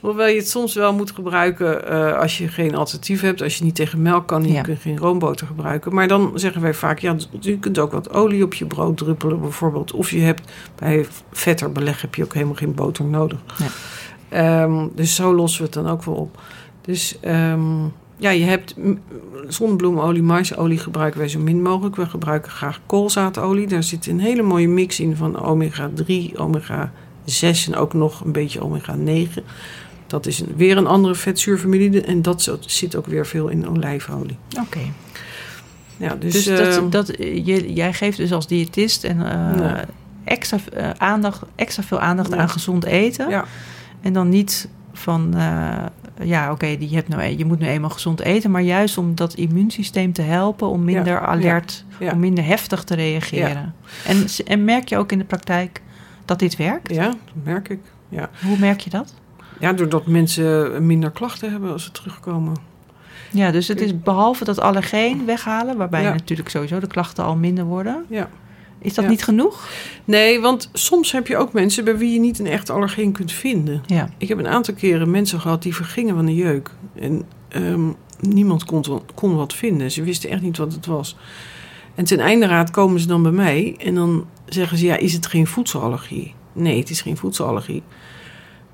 Hoewel je het soms wel moet gebruiken eh, als je geen alternatief hebt. Als je niet tegen melk kan, Ja. je kunt geen roomboter gebruiken. Maar dan zeggen wij vaak, ja, je kunt ook wat olie op je brood druppelen bijvoorbeeld. Of je hebt bij vetter beleg heb je ook helemaal geen boter nodig. Ja. Ehm, dus zo lossen we het dan ook wel op. Dus ehm, ja, je hebt zonnebloemolie, maisolie gebruiken wij zo min mogelijk. We gebruiken graag koolzaadolie. Daar zit een hele mooie mix in van omega-3, omega-6 en ook nog een beetje omega-9. Dat is een, weer een andere vetzuurfamilie en dat zit ook weer veel in olijfolie. Oké. Ja, dus, Dus, ehm, dat, dat, je, jij geeft dus als diëtist en, eh, Ja. extra, eh, aandacht, extra veel aandacht Ja. aan gezond eten. ja, En dan niet van, eh, ja oké, je hebt nou, e- je moet nu eenmaal gezond eten. Maar juist om dat immuunsysteem te helpen om minder Ja. alert, Ja. om minder heftig te reageren. En, en merk je ook in de praktijk dat dit werkt? ja, dat merk ik. Ja. Hoe merk je dat? ja, doordat mensen minder klachten hebben als ze terugkomen. Ja, dus het is behalve dat allergeen weghalen, waarbij natuurlijk sowieso de klachten al minder worden. Ja. Is dat Ja. niet genoeg? Nee, want soms heb je ook mensen bij wie je niet een echt allergeen kunt vinden. Ja. Ik heb een aantal keren mensen gehad die vergingen van de jeuk. En ehm, niemand kon, kon wat vinden. Ze wisten echt niet wat het was. En ten einde raad komen ze dan bij mij en dan zeggen ze: Ja, is het geen voedselallergie? Nee, het is geen voedselallergie.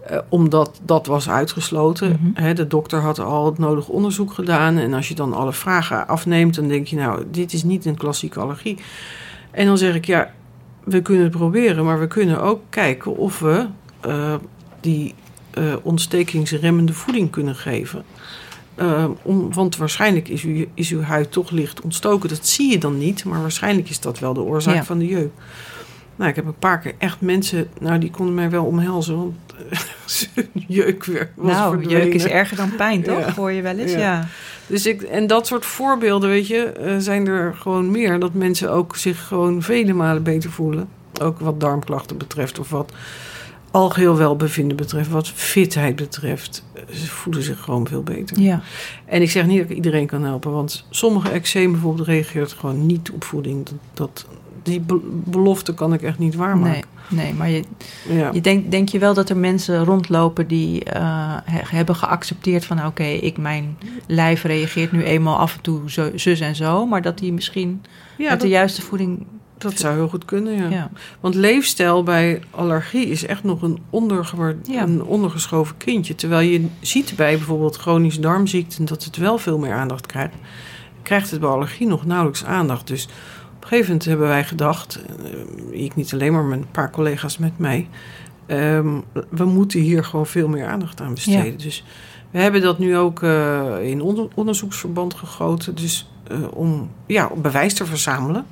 Eh, omdat dat was uitgesloten. Mhm. De dokter had al het nodige onderzoek gedaan. En als je dan alle vragen afneemt, dan denk je: Nou, dit is niet een klassieke allergie. En dan zeg ik: Ja, we kunnen het proberen, maar we kunnen ook kijken of we eh, die eh, ontstekingsremmende voeding kunnen geven. Eh, om, want waarschijnlijk is, u, is uw huid toch licht ontstoken. Dat zie je dan niet, maar waarschijnlijk is dat wel de oorzaak Ja. van de jeuk. Nou, ik heb een paar keer echt mensen, nou, die konden mij wel omhelzen, want (laughs) jeuk weer was nou, verdwenen. jeuk is erger dan pijn, toch? Ja. Hoor je wel eens? Ja. Ja. Dus ik, en dat soort voorbeelden, weet je, eh, zijn er gewoon meer. Dat mensen ook zich gewoon vele malen beter voelen. Ook wat darmklachten betreft of wat algeheel welbevinden betreft, wat fitheid betreft. Eh, Ze voelen zich gewoon veel beter. ja. En ik zeg niet dat ik iedereen kan helpen, want sommige eczeem bijvoorbeeld reageert gewoon niet op voeding. Dat, dat, die be- belofte kan ik echt niet waarmaken. Nee, nee, maar je, Ja. je denk, denk je wel dat er mensen rondlopen die eh, he- hebben geaccepteerd van... oké, ik mijn lijf reageert nu eenmaal af en toe zo, zus en zo... maar dat die misschien ja, met de juiste voeding... dat zou heel goed kunnen, ja. Ja. Want leefstijl bij allergie is echt nog een, een ondergeschoven kindje. Terwijl je ziet bij bijvoorbeeld chronische darmziekten dat het wel veel meer aandacht krijgt. Krijgt het bij allergie nog nauwelijks aandacht. Dus een gegeven moment hebben wij gedacht, eh, ik niet alleen maar met een paar collega's met mij, ehm, we moeten hier gewoon veel meer aandacht aan besteden. Dus we hebben dat nu ook eh, in onder- onderzoeksverband gegoten. Dus eh, om ja, om bewijs te verzamelen.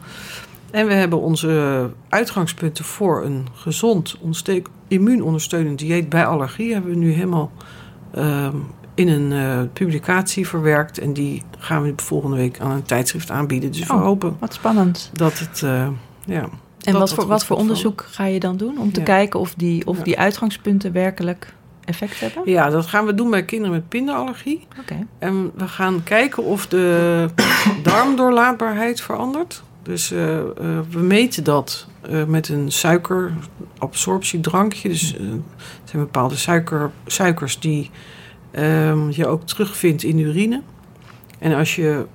En we hebben onze uitgangspunten voor een gezond, ontsteek, immuunondersteunend dieet bij allergie hebben we nu helemaal ehm, in een eh, publicatie verwerkt. En die gaan we volgende week aan een tijdschrift aanbieden. Dus we Oh. hopen Wat spannend. dat het, eh, ja... En wat voor, wat voor onderzoek ga je dan doen? Om te Ja. kijken of, die, of Ja. die uitgangspunten werkelijk effect hebben? Ja, dat gaan we doen bij kinderen met pindaallergie. Oké. En we gaan kijken of de (coughs) darmdoorlaatbaarheid verandert. Dus eh, we meten dat met een suikerabsorptiedrankje. Dus er zijn bepaalde suiker, suikers die ehm, je ook terugvindt in urine. En als je,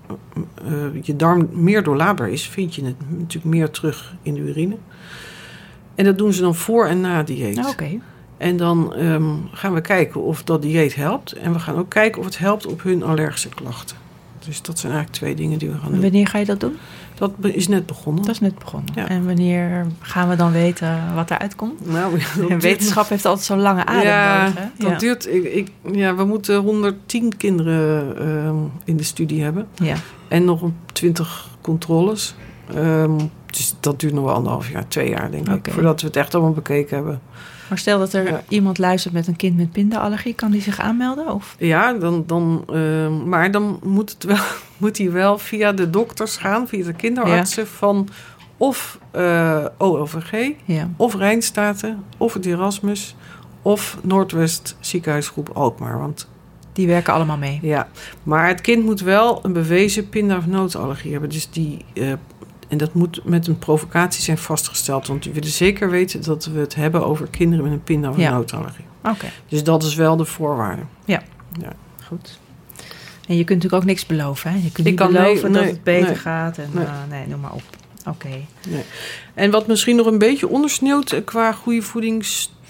eh, je darm meer doorlaatbaar is, vind je het natuurlijk meer terug in de urine. En dat doen ze dan voor en na dieet. Nou, Oké. En dan ehm, gaan we kijken of dat dieet helpt. En we gaan ook kijken of het helpt op hun allergische klachten. Dus dat zijn eigenlijk twee dingen die we gaan En doen. wanneer ga je dat doen? Dat is net begonnen. Dat is net begonnen. Ja. En wanneer gaan we dan weten wat eruit komt? nou, En (laughs) wetenschap heeft altijd zo'n lange adem ja, nodig. Hè? dat ja. duurt. Ik, ik, ja, we moeten 110 kinderen ehm, in de studie hebben. ja. En nog een 20 controles. Ehm, dus dat duurt nog wel anderhalf jaar, twee jaar denk ik. Voordat we het echt allemaal bekeken hebben. Maar stel dat er Ja. iemand luistert met een kind met pindaallergie, kan die zich aanmelden? Of? Ja, dan, dan, ehm, maar dan moet, het wel, (laughs) moet hij wel via de dokters gaan, via de kinderartsen van of eh OLVG, Ja. of Rijnstaten, of het Erasmus, of Noordwest Ziekenhuisgroep Alkmaar. Want Die werken allemaal mee. ja, maar het kind moet wel een bewezen pinda- of noodallergie hebben. Dus die, eh, en dat moet met een provocatie zijn vastgesteld. Want we willen zeker weten dat we het hebben over kinderen met een pinda- of Ja. noodallergie. Oké, Dus dat is wel de voorwaarde. goed. En je kunt natuurlijk ook niks beloven. Hè? Je kunt Ik niet nee, beloven dat nee, het beter nee. gaat. En, Nee. nee. nee, noem maar op. Oké. En wat misschien nog een beetje ondersneeuwt eh, qua goede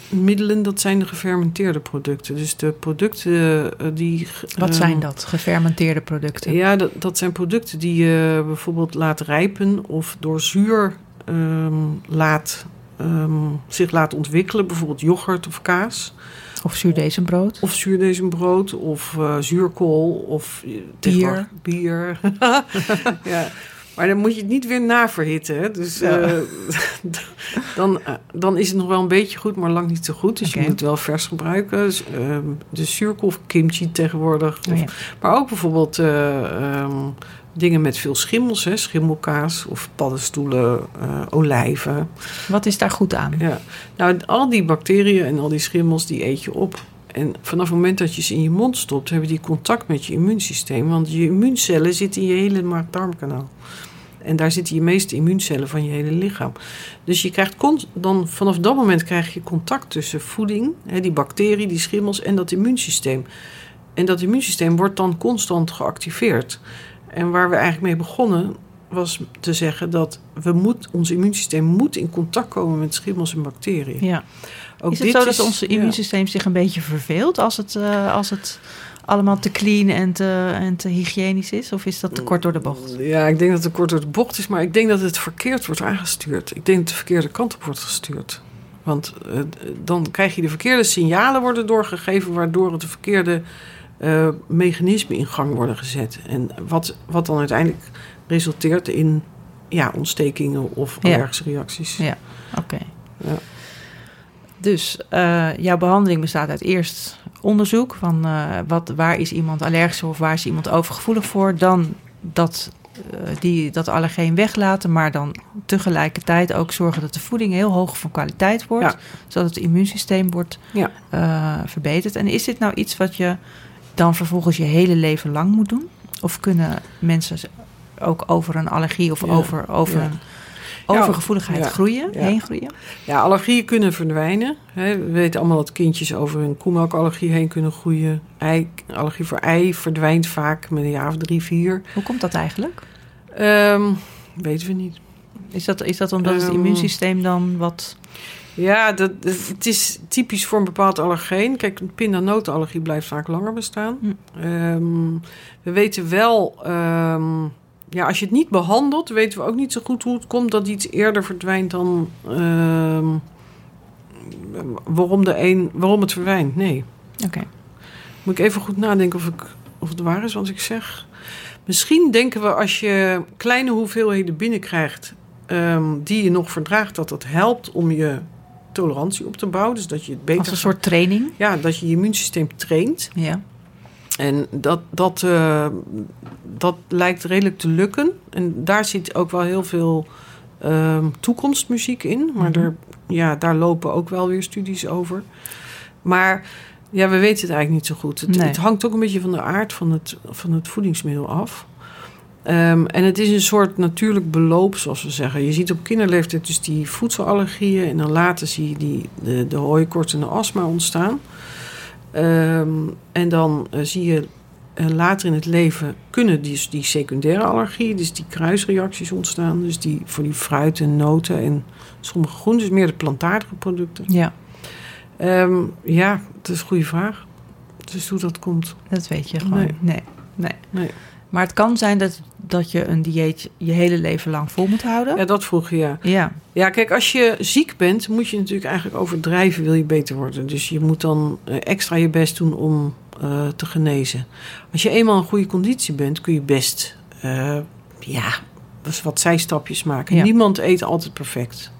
voedingsmiddelen, dat zijn de gefermenteerde producten. Dus de producten eh, die. Wat eh, zijn dat? Gefermenteerde producten? Ja, dat, dat zijn producten die je bijvoorbeeld laat rijpen of door zuur ehm, laat, ehm, zich laat ontwikkelen. Bijvoorbeeld yoghurt of kaas. Of zuurdesembrood? Of zuurdesembrood of eh, zuurkool of tegenwoordig bier. (laughs) ja. Maar dan moet je het niet weer naverhitten. Hè? Dus Ja. eh, (laughs) dan, eh, dan is het nog wel een beetje goed, maar lang niet zo goed. Dus je moet het wel vers gebruiken. Dus, ehm, de zuurkool of kimchi tegenwoordig. Oh ja. Maar ook bijvoorbeeld eh, ehm, dingen met veel schimmels. Hè? Schimmelkaas of paddenstoelen, olijven. Wat is daar goed aan? Ja, nou, al die bacteriën en al die schimmels, die eet je op. En vanaf het moment dat je ze in je mond stopt, hebben die contact met je immuunsysteem. Want je immuuncellen zitten in je hele maag-darmkanaal. En daar zitten je meeste immuuncellen van je hele lichaam. Dus je krijgt dan vanaf dat moment krijg je contact tussen voeding, hè, die bacterie, die schimmels en dat immuunsysteem. En dat immuunsysteem wordt dan constant geactiveerd. En waar we eigenlijk mee begonnen was te zeggen dat we moet, ons immuunsysteem moet in contact komen met schimmels en bacteriën. Ja. Ook is het dit zo dat ons ja. immuunsysteem zich een beetje verveelt als het, eh, als het allemaal te clean en te, en te hygiënisch is? Of is dat te kort door de bocht? Ja, ik denk dat het kort door de bocht is, maar ik denk dat het verkeerd wordt aangestuurd. Ik denk dat het de verkeerde kant op wordt gestuurd. Want eh, dan krijg je de verkeerde signalen worden doorgegeven, waardoor het de verkeerde eh, mechanismen in gang worden gezet. En wat, wat dan uiteindelijk resulteert in ja, ontstekingen of Ja. allergische reacties. Ja. Oké. Ja. Dus eh, jouw behandeling bestaat uit eerst onderzoek van eh, wat, waar is iemand allergisch of waar is iemand overgevoelig voor. Dan dat, eh, die, dat allergeen weglaten, maar dan tegelijkertijd ook zorgen dat de voeding heel hoog van kwaliteit wordt. Ja. Zodat het immuunsysteem wordt Ja. verbeterd. En is dit nou iets wat je dan vervolgens je hele leven lang moet doen? Of kunnen mensen ook over een allergie of Ja. over, over een overgevoeligheid Ja. groeien, Ja. heen groeien? Ja, allergieën kunnen verdwijnen. Hè. We weten allemaal dat kindjes over hun koemelkallergie heen kunnen groeien. Ei, allergie voor ei verdwijnt vaak met een jaar of drie, vier. Hoe komt dat eigenlijk? Ehm, weten we niet. Is dat, is dat omdat het Ehm. immuunsysteem dan wat... Ja, dat, dat- het is typisch voor een bepaald allergeen. Kijk, een pindanotenallergie blijft vaak langer bestaan. Hm. Ehm, we weten wel... ja, als je het niet behandelt, weten we ook niet zo goed hoe het komt dat iets eerder verdwijnt dan ehm, waarom, de een, waarom het verdwijnt. Nee. Oké. Moet ik even goed nadenken of, ik, of het waar is wat ik zeg. Misschien denken we als je kleine hoeveelheden binnenkrijgt... ehm, die je nog verdraagt, dat dat helpt om je tolerantie op te bouwen. Dus dat je het beter... Als een soort training. Ja, dat je je immuunsysteem traint. Ja. En dat, dat, eh, dat lijkt redelijk te lukken. En daar zit ook wel heel veel ehm, toekomstmuziek in. Maar er, ja, daar lopen ook wel weer studies over. Maar ja, we weten het eigenlijk niet zo goed. Het, Nee. het hangt ook een beetje van de aard van het, van het voedingsmiddel af. Ehm, en het is een soort natuurlijk beloop, zoals we zeggen. Je ziet op kinderleeftijd dus die voedselallergieën... en dan later zie je die, de, de hooikoorts en de astma ontstaan. Ehm, en dan eh, zie je eh, later in het leven kunnen die, die secundaire allergieën... dus die kruisreacties ontstaan. Dus die, voor die fruit en noten en sommige groenten... dus meer de plantaardige producten. Ja, Ehm, ja, dat is een goede vraag. Dus hoe dat komt. dat weet je gewoon. Nee. Nee. nee. Nee. Maar het kan zijn dat, dat je een dieet je hele leven lang vol moet houden. Ja, dat vroeg je, ja. Ja, Ja, kijk, als je ziek bent, moet je natuurlijk eigenlijk overdrijven, wil je beter worden. Dus je moet dan eh, extra je best doen om eh, te genezen. Als je eenmaal in goede conditie bent, kun je best, eh, ja, dus wat zijstapjes maken. Ja. Niemand eet altijd perfect.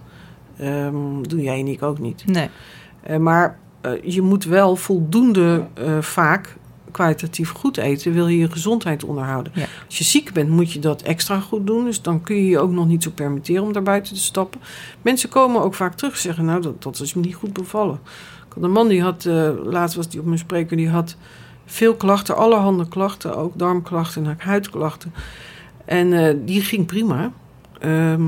Ehm, doe jij en ik ook niet. nee. Maar je moet wel voldoende vaak kwalitatief goed eten, wil je je gezondheid onderhouden. Ja. Als je ziek bent, moet je dat extra goed doen. Dus dan kun je je ook nog niet zo permitteren om daar buiten te stappen. Mensen komen ook vaak terug en zeggen, nou, dat, dat is me niet goed bevallen. Ik had een man die had, eh, laatst was die op mijn spreker, die had veel klachten, allerhande klachten, ook darmklachten en huidklachten. En eh, die ging prima. Ehm,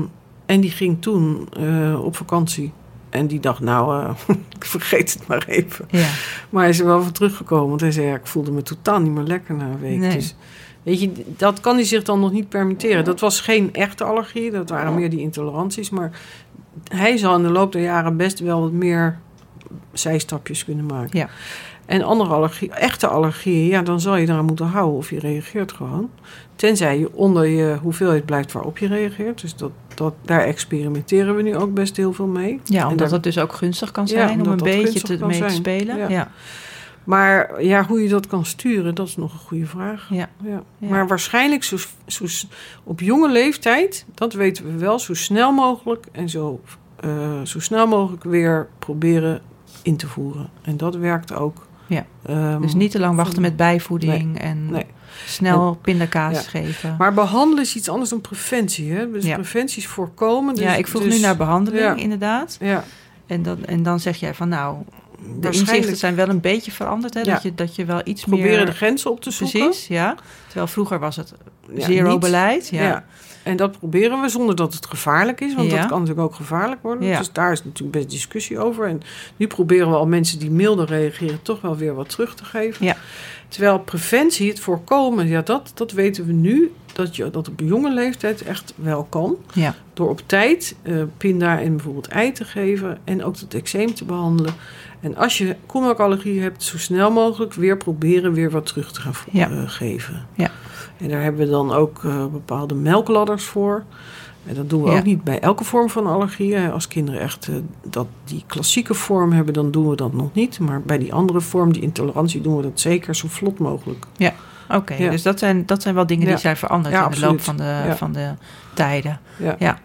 en die ging toen eh, op vakantie. En die dacht, nou, eh, (laughs) ik vergeet het maar even. Ja. Maar hij is er wel van teruggekomen. Want hij zei, ja, ik voelde me totaal niet meer lekker na een week. Nee. Dus weet je, dat kan hij zich dan nog niet permitteren. Dat was geen echte allergie. Dat waren meer die intoleranties. Maar hij zal in de loop der jaren best wel wat meer zijstapjes kunnen maken. Ja. En andere allergie, echte allergieën, ja, dan zal je eraan moeten houden of je reageert gewoon. Tenzij je onder je hoeveelheid blijft waarop je reageert. Dus dat, dat, daar experimenteren we nu ook best heel veel mee. ja, omdat daar- het dus ook gunstig kan Ja, zijn om een dat beetje te, mee te spelen. Ja. Ja. Maar ja, hoe je dat kan sturen, dat is nog een goede vraag. Ja. Ja. Ja. Maar waarschijnlijk zo, zo, op jonge leeftijd, dat weten we wel, zo snel mogelijk en zo, eh, zo snel mogelijk weer proberen in te voeren. En dat werkt ook. Ja. Ehm, Dus niet te lang wachten met bijvoeding en nee. snel pindakaas Ja. geven. Maar behandelen is iets anders dan preventie. Hè? Dus Ja. preventie is voorkomen. Dus, ja, ik vroeg dus- nu naar behandeling, ja. inderdaad. Ja, En dan, en dan zeg jij van nou, de inzichten zijn wel een beetje veranderd. Hè? Dat, je, dat je wel iets proberen meer... de grenzen op te zoeken. Precies, ja. Terwijl vroeger was het Ja, zero niet- beleid. Ja. En dat proberen we zonder dat het gevaarlijk is. Want Ja. dat kan natuurlijk ook gevaarlijk worden. Ja. Dus daar is natuurlijk best discussie over. En nu proberen we al mensen die milder reageren... toch wel weer wat terug te geven. Ja. Terwijl preventie, het voorkomen... ja, dat, dat weten we nu... Dat je dat op jonge leeftijd echt wel kan. Ja. Door op tijd eh, pinda en bijvoorbeeld ei te geven... en ook het eczeem te behandelen. En als je koelmelkallergie hebt... zo snel mogelijk weer proberen weer wat terug te gaan Ja. eh, geven. Ja. En daar hebben we dan ook eh, bepaalde melkladders voor. En dat doen we Ja. ook niet bij elke vorm van allergie. hè. Als kinderen echt eh, dat, die klassieke vorm hebben, dan doen we dat nog niet. Maar bij die andere vorm, die intolerantie, doen we dat zeker zo vlot mogelijk. Oké, Ja. dus dat zijn, dat zijn wel dingen Ja. die zijn veranderd in de loop van de, van de tijden. Ja. Ja.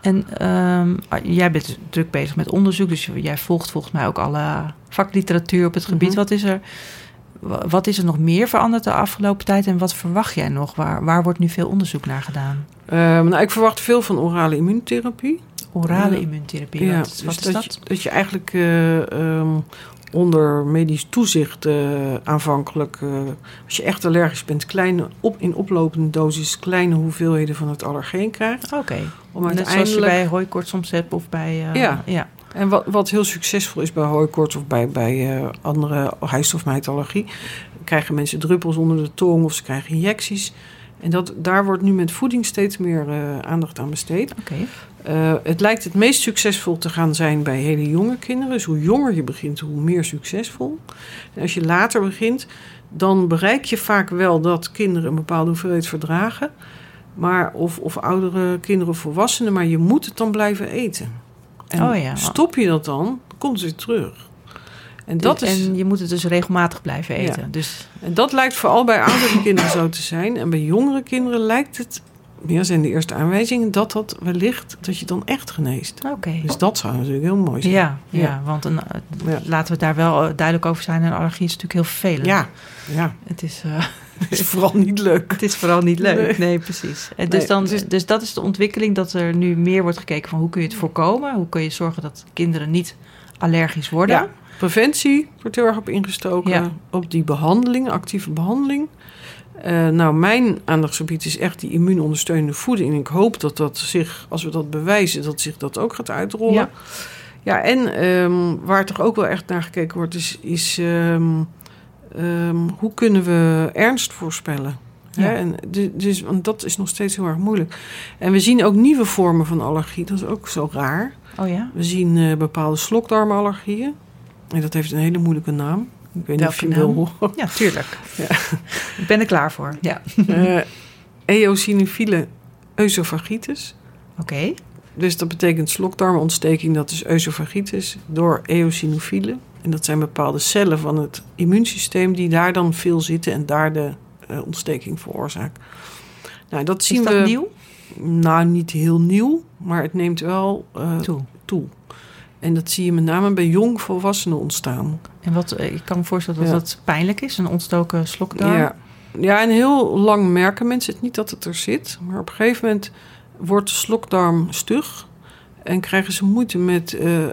En ehm, jij bent druk bezig met onderzoek, dus jij volgt volgens mij ook alle vakliteratuur op het gebied. Mhm. Wat, is er, wat is er nog meer veranderd de afgelopen tijd en wat verwacht jij nog? Waar, waar wordt nu veel onderzoek naar gedaan? Ehm, nou, ik verwacht veel van orale immuuntherapie. Orale Ja. immuuntherapie, Ja, wat, dus is dat, dat? Je, dat je eigenlijk eh, ehm, onder medisch toezicht eh, aanvankelijk, eh, als je echt allergisch bent, kleine op, in oplopende dosis kleine hoeveelheden van het allergeen krijgt. Oké, Om net zoals je uiteindelijk bij hooikoorts soms hebt of bij... Ja. ja. En wat, wat heel succesvol is bij hooikoorts of bij, bij eh, andere huisstofmijtallergie, krijgen mensen druppels onder de tong of ze krijgen injecties. En dat, daar wordt nu met voeding steeds meer eh, aandacht aan besteed. Oké, Eh, het lijkt het meest succesvol te gaan zijn bij hele jonge kinderen. Dus hoe jonger je begint, hoe meer succesvol. En als je later begint, dan bereik je vaak wel dat kinderen een bepaalde hoeveelheid verdragen. Maar of, of oudere kinderen of volwassenen, maar je moet het dan blijven eten. En Oh ja. stop je dat dan, komt het weer terug. En dat, Dus- is, en je moet het dus regelmatig blijven eten. Ja. Dus en dat lijkt vooral bij oudere kinderen zo te zijn. En bij jongere kinderen lijkt het ja, zijn de eerste aanwijzingen dat dat wellicht, dat je dan echt geneest. Oké. Dus dat zou natuurlijk heel mooi zijn. Ja, ja, Ja. want een, eh, laten we daar wel eh, duidelijk over zijn. Een allergie is natuurlijk heel vervelend. Ja, ja. Het is, eh, (laughs) (laughs) Het is vooral niet leuk. het is vooral niet leuk. Nee, Nee. precies. En dus, dan, dus- dus dat is de ontwikkeling dat er nu meer wordt gekeken van hoe kun je het voorkomen? Hoe kun je zorgen dat kinderen niet allergisch worden? Ja. Preventie wordt heel erg op ingestoken. Ja. Op die behandeling, actieve behandeling. Eh, nou, mijn aandachtsgebied is echt die immuunondersteunende voeding. En ik hoop dat dat zich, als we dat bewijzen, dat zich dat ook gaat uitrollen. Ja. Ja, en ehm, waar toch ook wel echt naar gekeken wordt, is, is ehm, ehm, hoe kunnen we ernst voorspellen? Ja. Hè? En du- dus, want dat is nog steeds heel erg moeilijk. En we zien ook nieuwe vormen van allergie. Dat is ook zo raar. Oh ja? We zien eh, bepaalde slokdarmallergieën. En dat heeft een hele moeilijke naam. Ik weet niet of je Welke wil horen. Ja, tuurlijk. (laughs) Ja. Ik ben er klaar voor. Ja. Eh eosinofiele oesophagitis. Oké. Dus dat betekent slokdarmontsteking, dat is oesophagitis, door eosinofielen. En dat zijn bepaalde cellen van het immuunsysteem die daar dan veel zitten en daar de eh, ontsteking veroorzaken. Nou, dat zien Is dat we. nieuw? Nou, niet heel nieuw, maar het neemt wel eh, Toe. toe. En dat zie je met name bij jongvolwassenen ontstaan. En wat, eh, ik kan me voorstellen dat Ja. dat pijnlijk is, een ontstoken slokdarm. Ja. ja, en heel lang merken mensen het niet dat het er zit. Maar op een gegeven moment wordt de slokdarm stug. En krijgen ze moeite met,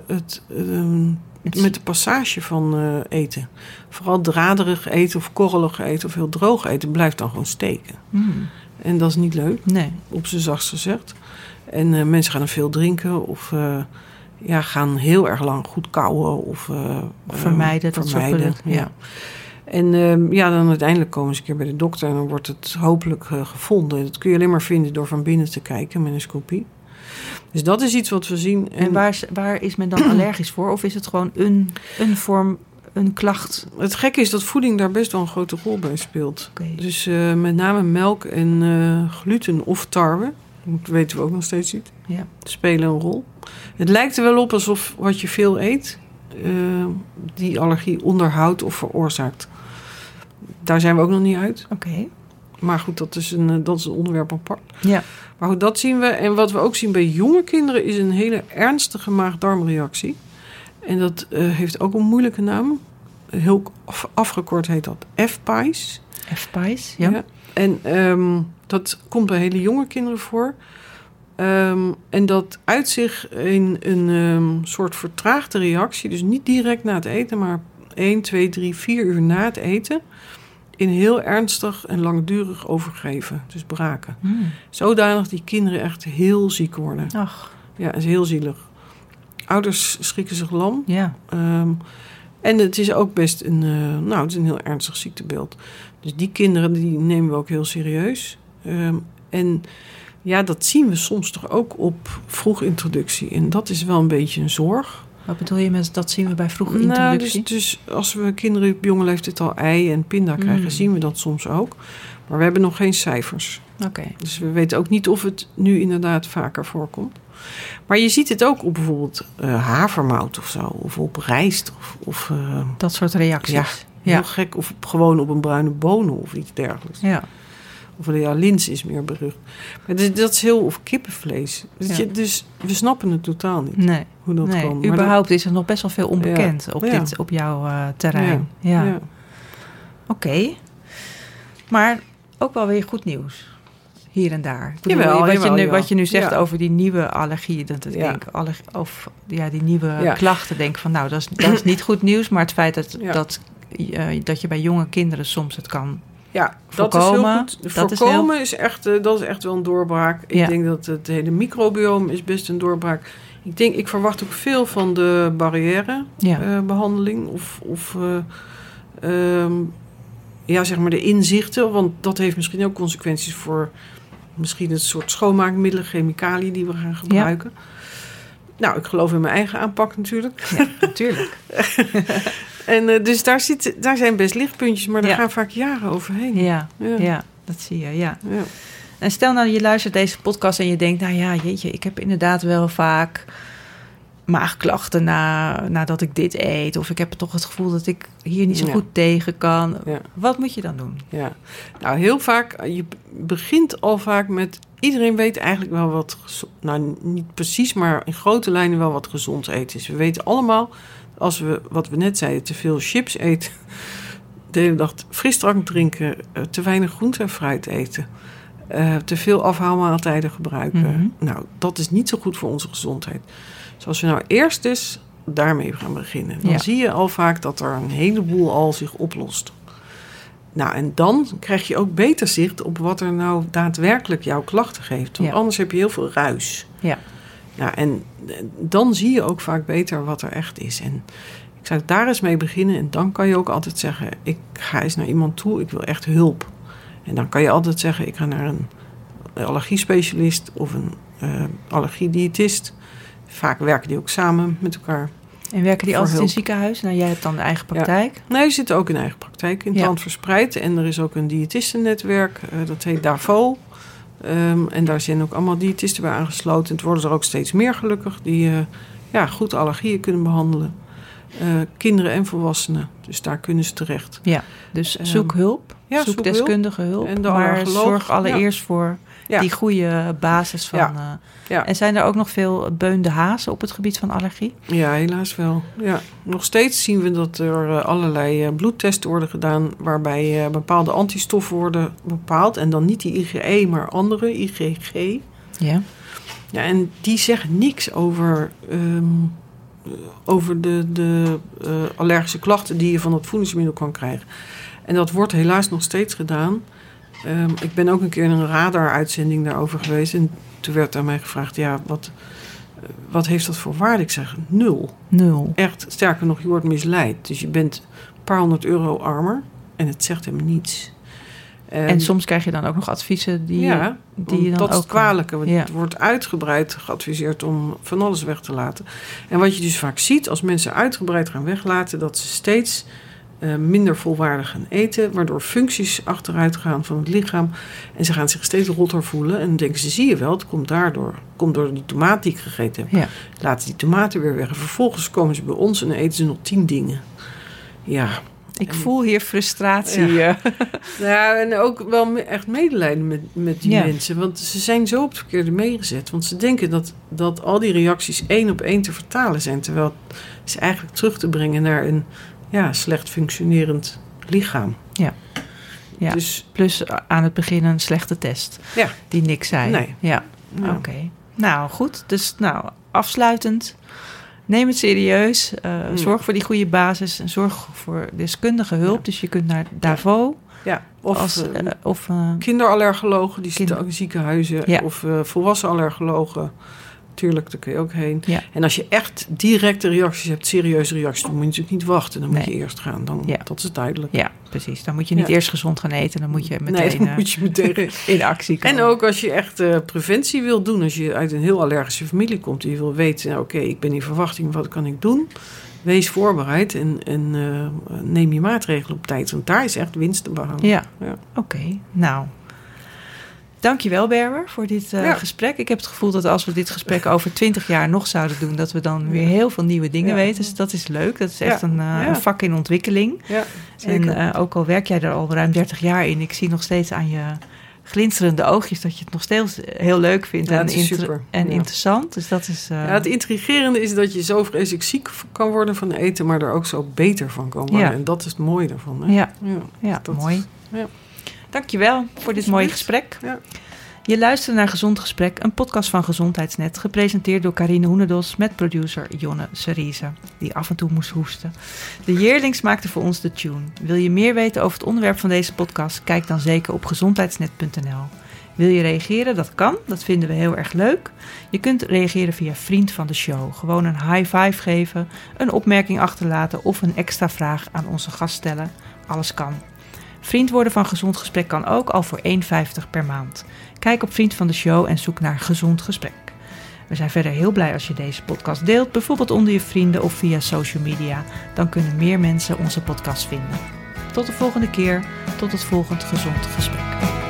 het, ehm, Het- met de passage van eh, eten. Vooral draderig eten of korrelig eten of heel droog eten blijft dan gewoon steken. Hmm. En dat is niet leuk, Nee. op zijn zachtst gezegd. En eh, mensen gaan er veel drinken of eh, ja, gaan heel erg lang goed kauwen of Of vermijden, dat vermijden, producten, ja. ja. En ehm, ja, dan uiteindelijk komen ze een keer bij de dokter en dan wordt het hopelijk gevonden. Dat kun je alleen maar vinden door van binnen te kijken met een scopie. Dus dat is iets wat we zien. En waar is, waar is men dan (clears throat) allergisch voor? Of is het gewoon een, een vorm, een klacht? Het gekke is dat voeding daar best wel een grote rol bij speelt. Dus eh, met name melk en eh, gluten of tarwe, dat weten we ook nog steeds niet, Ja. spelen een rol. Het lijkt er wel op alsof wat je veel eet, eh, die allergie onderhoudt of veroorzaakt. Daar zijn we ook nog niet uit. Oké. Maar goed, dat is een, dat is een onderwerp apart. Ja. Maar goed, dat zien we. En wat we ook zien bij jonge kinderen is een hele ernstige maag-darmreactie. En dat eh, heeft ook een moeilijke naam. Heel af- afgekort heet dat FPIES. F-pies? Ja. En ehm, dat komt bij hele jonge kinderen voor. Ehm, en dat uit zich in een ehm, soort vertraagde reactie. Dus niet direct na het eten, maar 1, 2, 3, 4 uur na het eten. In heel ernstig en langdurig overgeven. Dus braken. Hmm. Zodanig die kinderen echt heel ziek worden. Ach, Ja, dat is heel zielig. Ouders schrikken zich lam. ja. Ehm, en het is ook best een, eh, nou, het is een heel ernstig ziektebeeld. Dus die kinderen die nemen we ook heel serieus. Ehm, en ja, dat zien we soms toch ook op vroegintroductie. En dat is wel een beetje een zorg. Wat bedoel je met dat zien we bij vroege Nou, introductie? dus, dus als we kinderen op jonge leeftijd al ei en pinda krijgen, Mm. zien we dat soms ook. Maar we hebben nog geen cijfers. Oké. Dus we weten ook niet of het nu inderdaad vaker voorkomt. Maar je ziet het ook op bijvoorbeeld eh, havermout of zo. Of op rijst. Of, of eh, Dat soort reacties. Ja. Gek. Of op- gewoon op een bruine bonen of iets dergelijks. Ja. Of ja, lins is meer berucht. Maar dat, dat is heel... Of kippenvlees. Dus, Ja. je, dus we snappen het totaal niet. Nee, Hoe dat nee. kan. Überhaupt is er nog best wel veel onbekend op, dit, op jouw eh, terrein. Ja. ja. Oké. Maar ook wel weer goed nieuws. Hier en daar. Ik bedoel, Jawel, wat, je nu, wat je nu zegt over die nieuwe allergie. Dat ik denk, allergie, of ja, die nieuwe klachten. Denk van nou, dat is, dat is niet goed nieuws. Maar het feit dat, dat, eh, dat je bij jonge kinderen soms het kan. Ja, dat is heel Voorkomen, goed. dat is Voorkomen is, echt, eh, dat is echt wel een doorbraak. Ik Ja. denk dat het hele microbioom is best een doorbraak. Ik denk, ik verwacht ook veel van de barrièrebehandeling. Ja. behandeling of of eh, ehm, ja, zeg maar de inzichten. Want dat heeft misschien ook consequenties voor misschien het soort schoonmaakmiddelen, chemicaliën die we gaan gebruiken. Nou, ik geloof in mijn eigen aanpak natuurlijk. ja, natuurlijk. (laughs) En eh, dus daar, zit, daar zijn best lichtpuntjes, maar daar gaan vaak jaren overheen. Ja, Ja. dat zie je. Ja. Ja. En stel nou, je luistert deze podcast en je denkt, nou ja, jeetje, ik heb inderdaad wel vaak maagklachten na, nadat ik dit eet. Of ik heb toch het gevoel dat ik hier niet zo Ja. goed tegen kan. Ja. Wat moet je dan doen? Ja, nou heel vaak, je begint al vaak met, iedereen weet eigenlijk wel wat, nou niet precies, maar in grote lijnen wel wat gezond eten is. We weten allemaal, als we, wat we net zeiden, te veel chips eten, de hele dag frisdrank drinken, eh, te weinig groente en fruit eten, eh, te veel afhaalmaaltijden gebruiken. Mhm. Nou, dat is niet zo goed voor onze gezondheid. Dus als we nou eerst eens daarmee gaan beginnen, dan Ja. zie je al vaak dat er een heleboel al zich oplost. Nou, en dan krijg je ook beter zicht op wat er nou daadwerkelijk jouw klachten geeft. Want Ja. anders heb je heel veel ruis. Ja. Ja, en eh, dan zie je ook vaak beter wat er echt is. En ik zou daar eens mee beginnen. En dan kan je ook altijd zeggen: Ik ga eens naar iemand toe, ik wil echt hulp. En dan kan je altijd zeggen: Ik ga naar een allergiespecialist of een eh allergiediëtist. Vaak werken die ook samen met elkaar. En werken die altijd in hulp. ziekenhuis? Nou, jij hebt dan de eigen praktijk. Nee, ze zitten ook in eigen praktijk in het Ja. land verspreid. En er is ook een diëtistennetwerk, eh, dat heet DAVO. Ehm, en daar zijn ook allemaal diëtisten bij aangesloten. Het worden er ook steeds meer gelukkig, die eh, ja, goed allergieën kunnen behandelen. Eh, kinderen en volwassenen, dus daar kunnen ze terecht. Dus Ehm, zoek hulp. ja, zoek deskundige hulp. En de maar zorg allereerst voor Ja. die goede basis van... Ja. eh, Ja. En zijn er ook nog veel beunde hazen op het gebied van allergie? Ja, helaas wel. Ja. Nog steeds zien we dat er eh, allerlei eh, bloedtesten worden gedaan... waarbij bepaalde antistoffen worden bepaald. En dan niet die IgE, maar andere, IgG. Ja. Ja, en die zeggen niks over, ehm, eh, over de, de allergische klachten die je van het voedingsmiddel kan krijgen. En dat wordt helaas nog steeds gedaan. Ehm, ik ben ook een keer in een radar-uitzending daarover geweest. En toen werd aan mij gevraagd: ja, wat, eh, wat heeft dat voor waarde? Ik zeg nul. Nul. Echt, sterker nog, je wordt misleid. Dus je bent een paar honderd euro armer en het zegt helemaal niets. En soms krijg je dan ook nog adviezen die, ja, die je dan dat is ook... het kwalijke. Want Ja. Het wordt uitgebreid geadviseerd om van alles weg te laten. En wat je dus vaak ziet als mensen uitgebreid gaan weglaten, dat ze steeds eh, minder volwaardig gaan eten, waardoor functies achteruit gaan van het lichaam. En ze gaan zich steeds rotter voelen. En denken ze, zie je wel, het komt daardoor. Het komt door die tomaat die ik gegeten heb. Ja. Laten die tomaten weer weg. En vervolgens komen ze bij ons en eten ze nog tien dingen. Ja, Ik voel hier frustratie. Ja. eh. (laughs) ja, en ook wel echt medelijden met, met die Ja. mensen. Want ze zijn zo op het verkeerde meegezet. Want ze denken dat, dat al die reacties één op één te vertalen zijn. Terwijl het is eigenlijk terug te brengen naar een ja, slecht functionerend lichaam. Ja. Ja. Dus Plus aan het begin een slechte test. Ja. Die niks zei. Nee. Ja, ja. oké. Nou, goed. Dus nou, afsluitend. Neem het serieus. eh, Mm. Zorg voor die goede basis. En zorg voor deskundige hulp. Ja. Dus je kunt naar DAVO. ja, of als, eh, eh, of eh, kinderallergologen, die zitten ook in ziekenhuizen. Ja. Of eh, volwassen allergologen. Tuurlijk, daar kun je ook heen. Ja. En als je echt directe reacties hebt, serieuze reacties, dan moet je natuurlijk niet wachten. Dan moet Nee. je eerst gaan. Dan, Ja. Dat is duidelijk. ja, precies. Dan moet je niet Ja. eerst gezond gaan eten. Dan moet je meteen nee, dan eh, moet je meteen. (laughs) in actie komen. En ook als je echt eh, preventie wil doen, als je uit een heel allergische familie komt en je wil weten, nou, oké, ik ben in verwachting, wat kan ik doen? Wees voorbereid en, en eh, neem je maatregelen op tijd, want daar is echt winst te behalen. Ja, Ja. oké. Nou, dankjewel Berber voor dit eh, Ja. gesprek. Ik heb het gevoel dat als we dit gesprek over twintig jaar nog zouden doen... dat we dan weer heel veel nieuwe dingen Ja. weten. Dus dat is leuk. Dat is echt Ja. een, eh, een vak in ontwikkeling. En eh, ook al werk jij er al ruim 30 jaar in... ik zie nog steeds aan je glinsterende oogjes... dat je het nog steeds heel leuk vindt en, is inter- en interessant. Dus dat is... ja, het intrigerende is dat je zo vreselijk ziek kan worden van eten, maar er ook zo beter van kan worden. En dat is het mooie daarvan. Hè? ja, Ja. ja dat- mooi. ja. Dankjewel voor dit mooie gesprek. Ja. Je luistert naar Gezond Gesprek, een podcast van Gezondheidsnet, gepresenteerd door Karine Hoenedos met producer Jonne Serize, die af en toe moest hoesten. De Yearlings maakte voor ons de tune. Wil je meer weten over het onderwerp van deze podcast? Kijk dan zeker op gezondheidsnet.nl. Wil je reageren? Dat kan, dat vinden we heel erg leuk. Je kunt reageren via Vriend van de Show. Gewoon een high five geven, een opmerking achterlaten of een extra vraag aan onze gast stellen. Alles kan. Vriend worden van Gezond Gesprek kan ook al voor 1,50 per maand. Kijk op Vriend van de Show en zoek naar Gezond Gesprek. We zijn verder heel blij als je deze podcast deelt, bijvoorbeeld onder je vrienden of via social media. Dan kunnen meer mensen onze podcast vinden. Tot de volgende keer, tot het volgend Gezond Gesprek.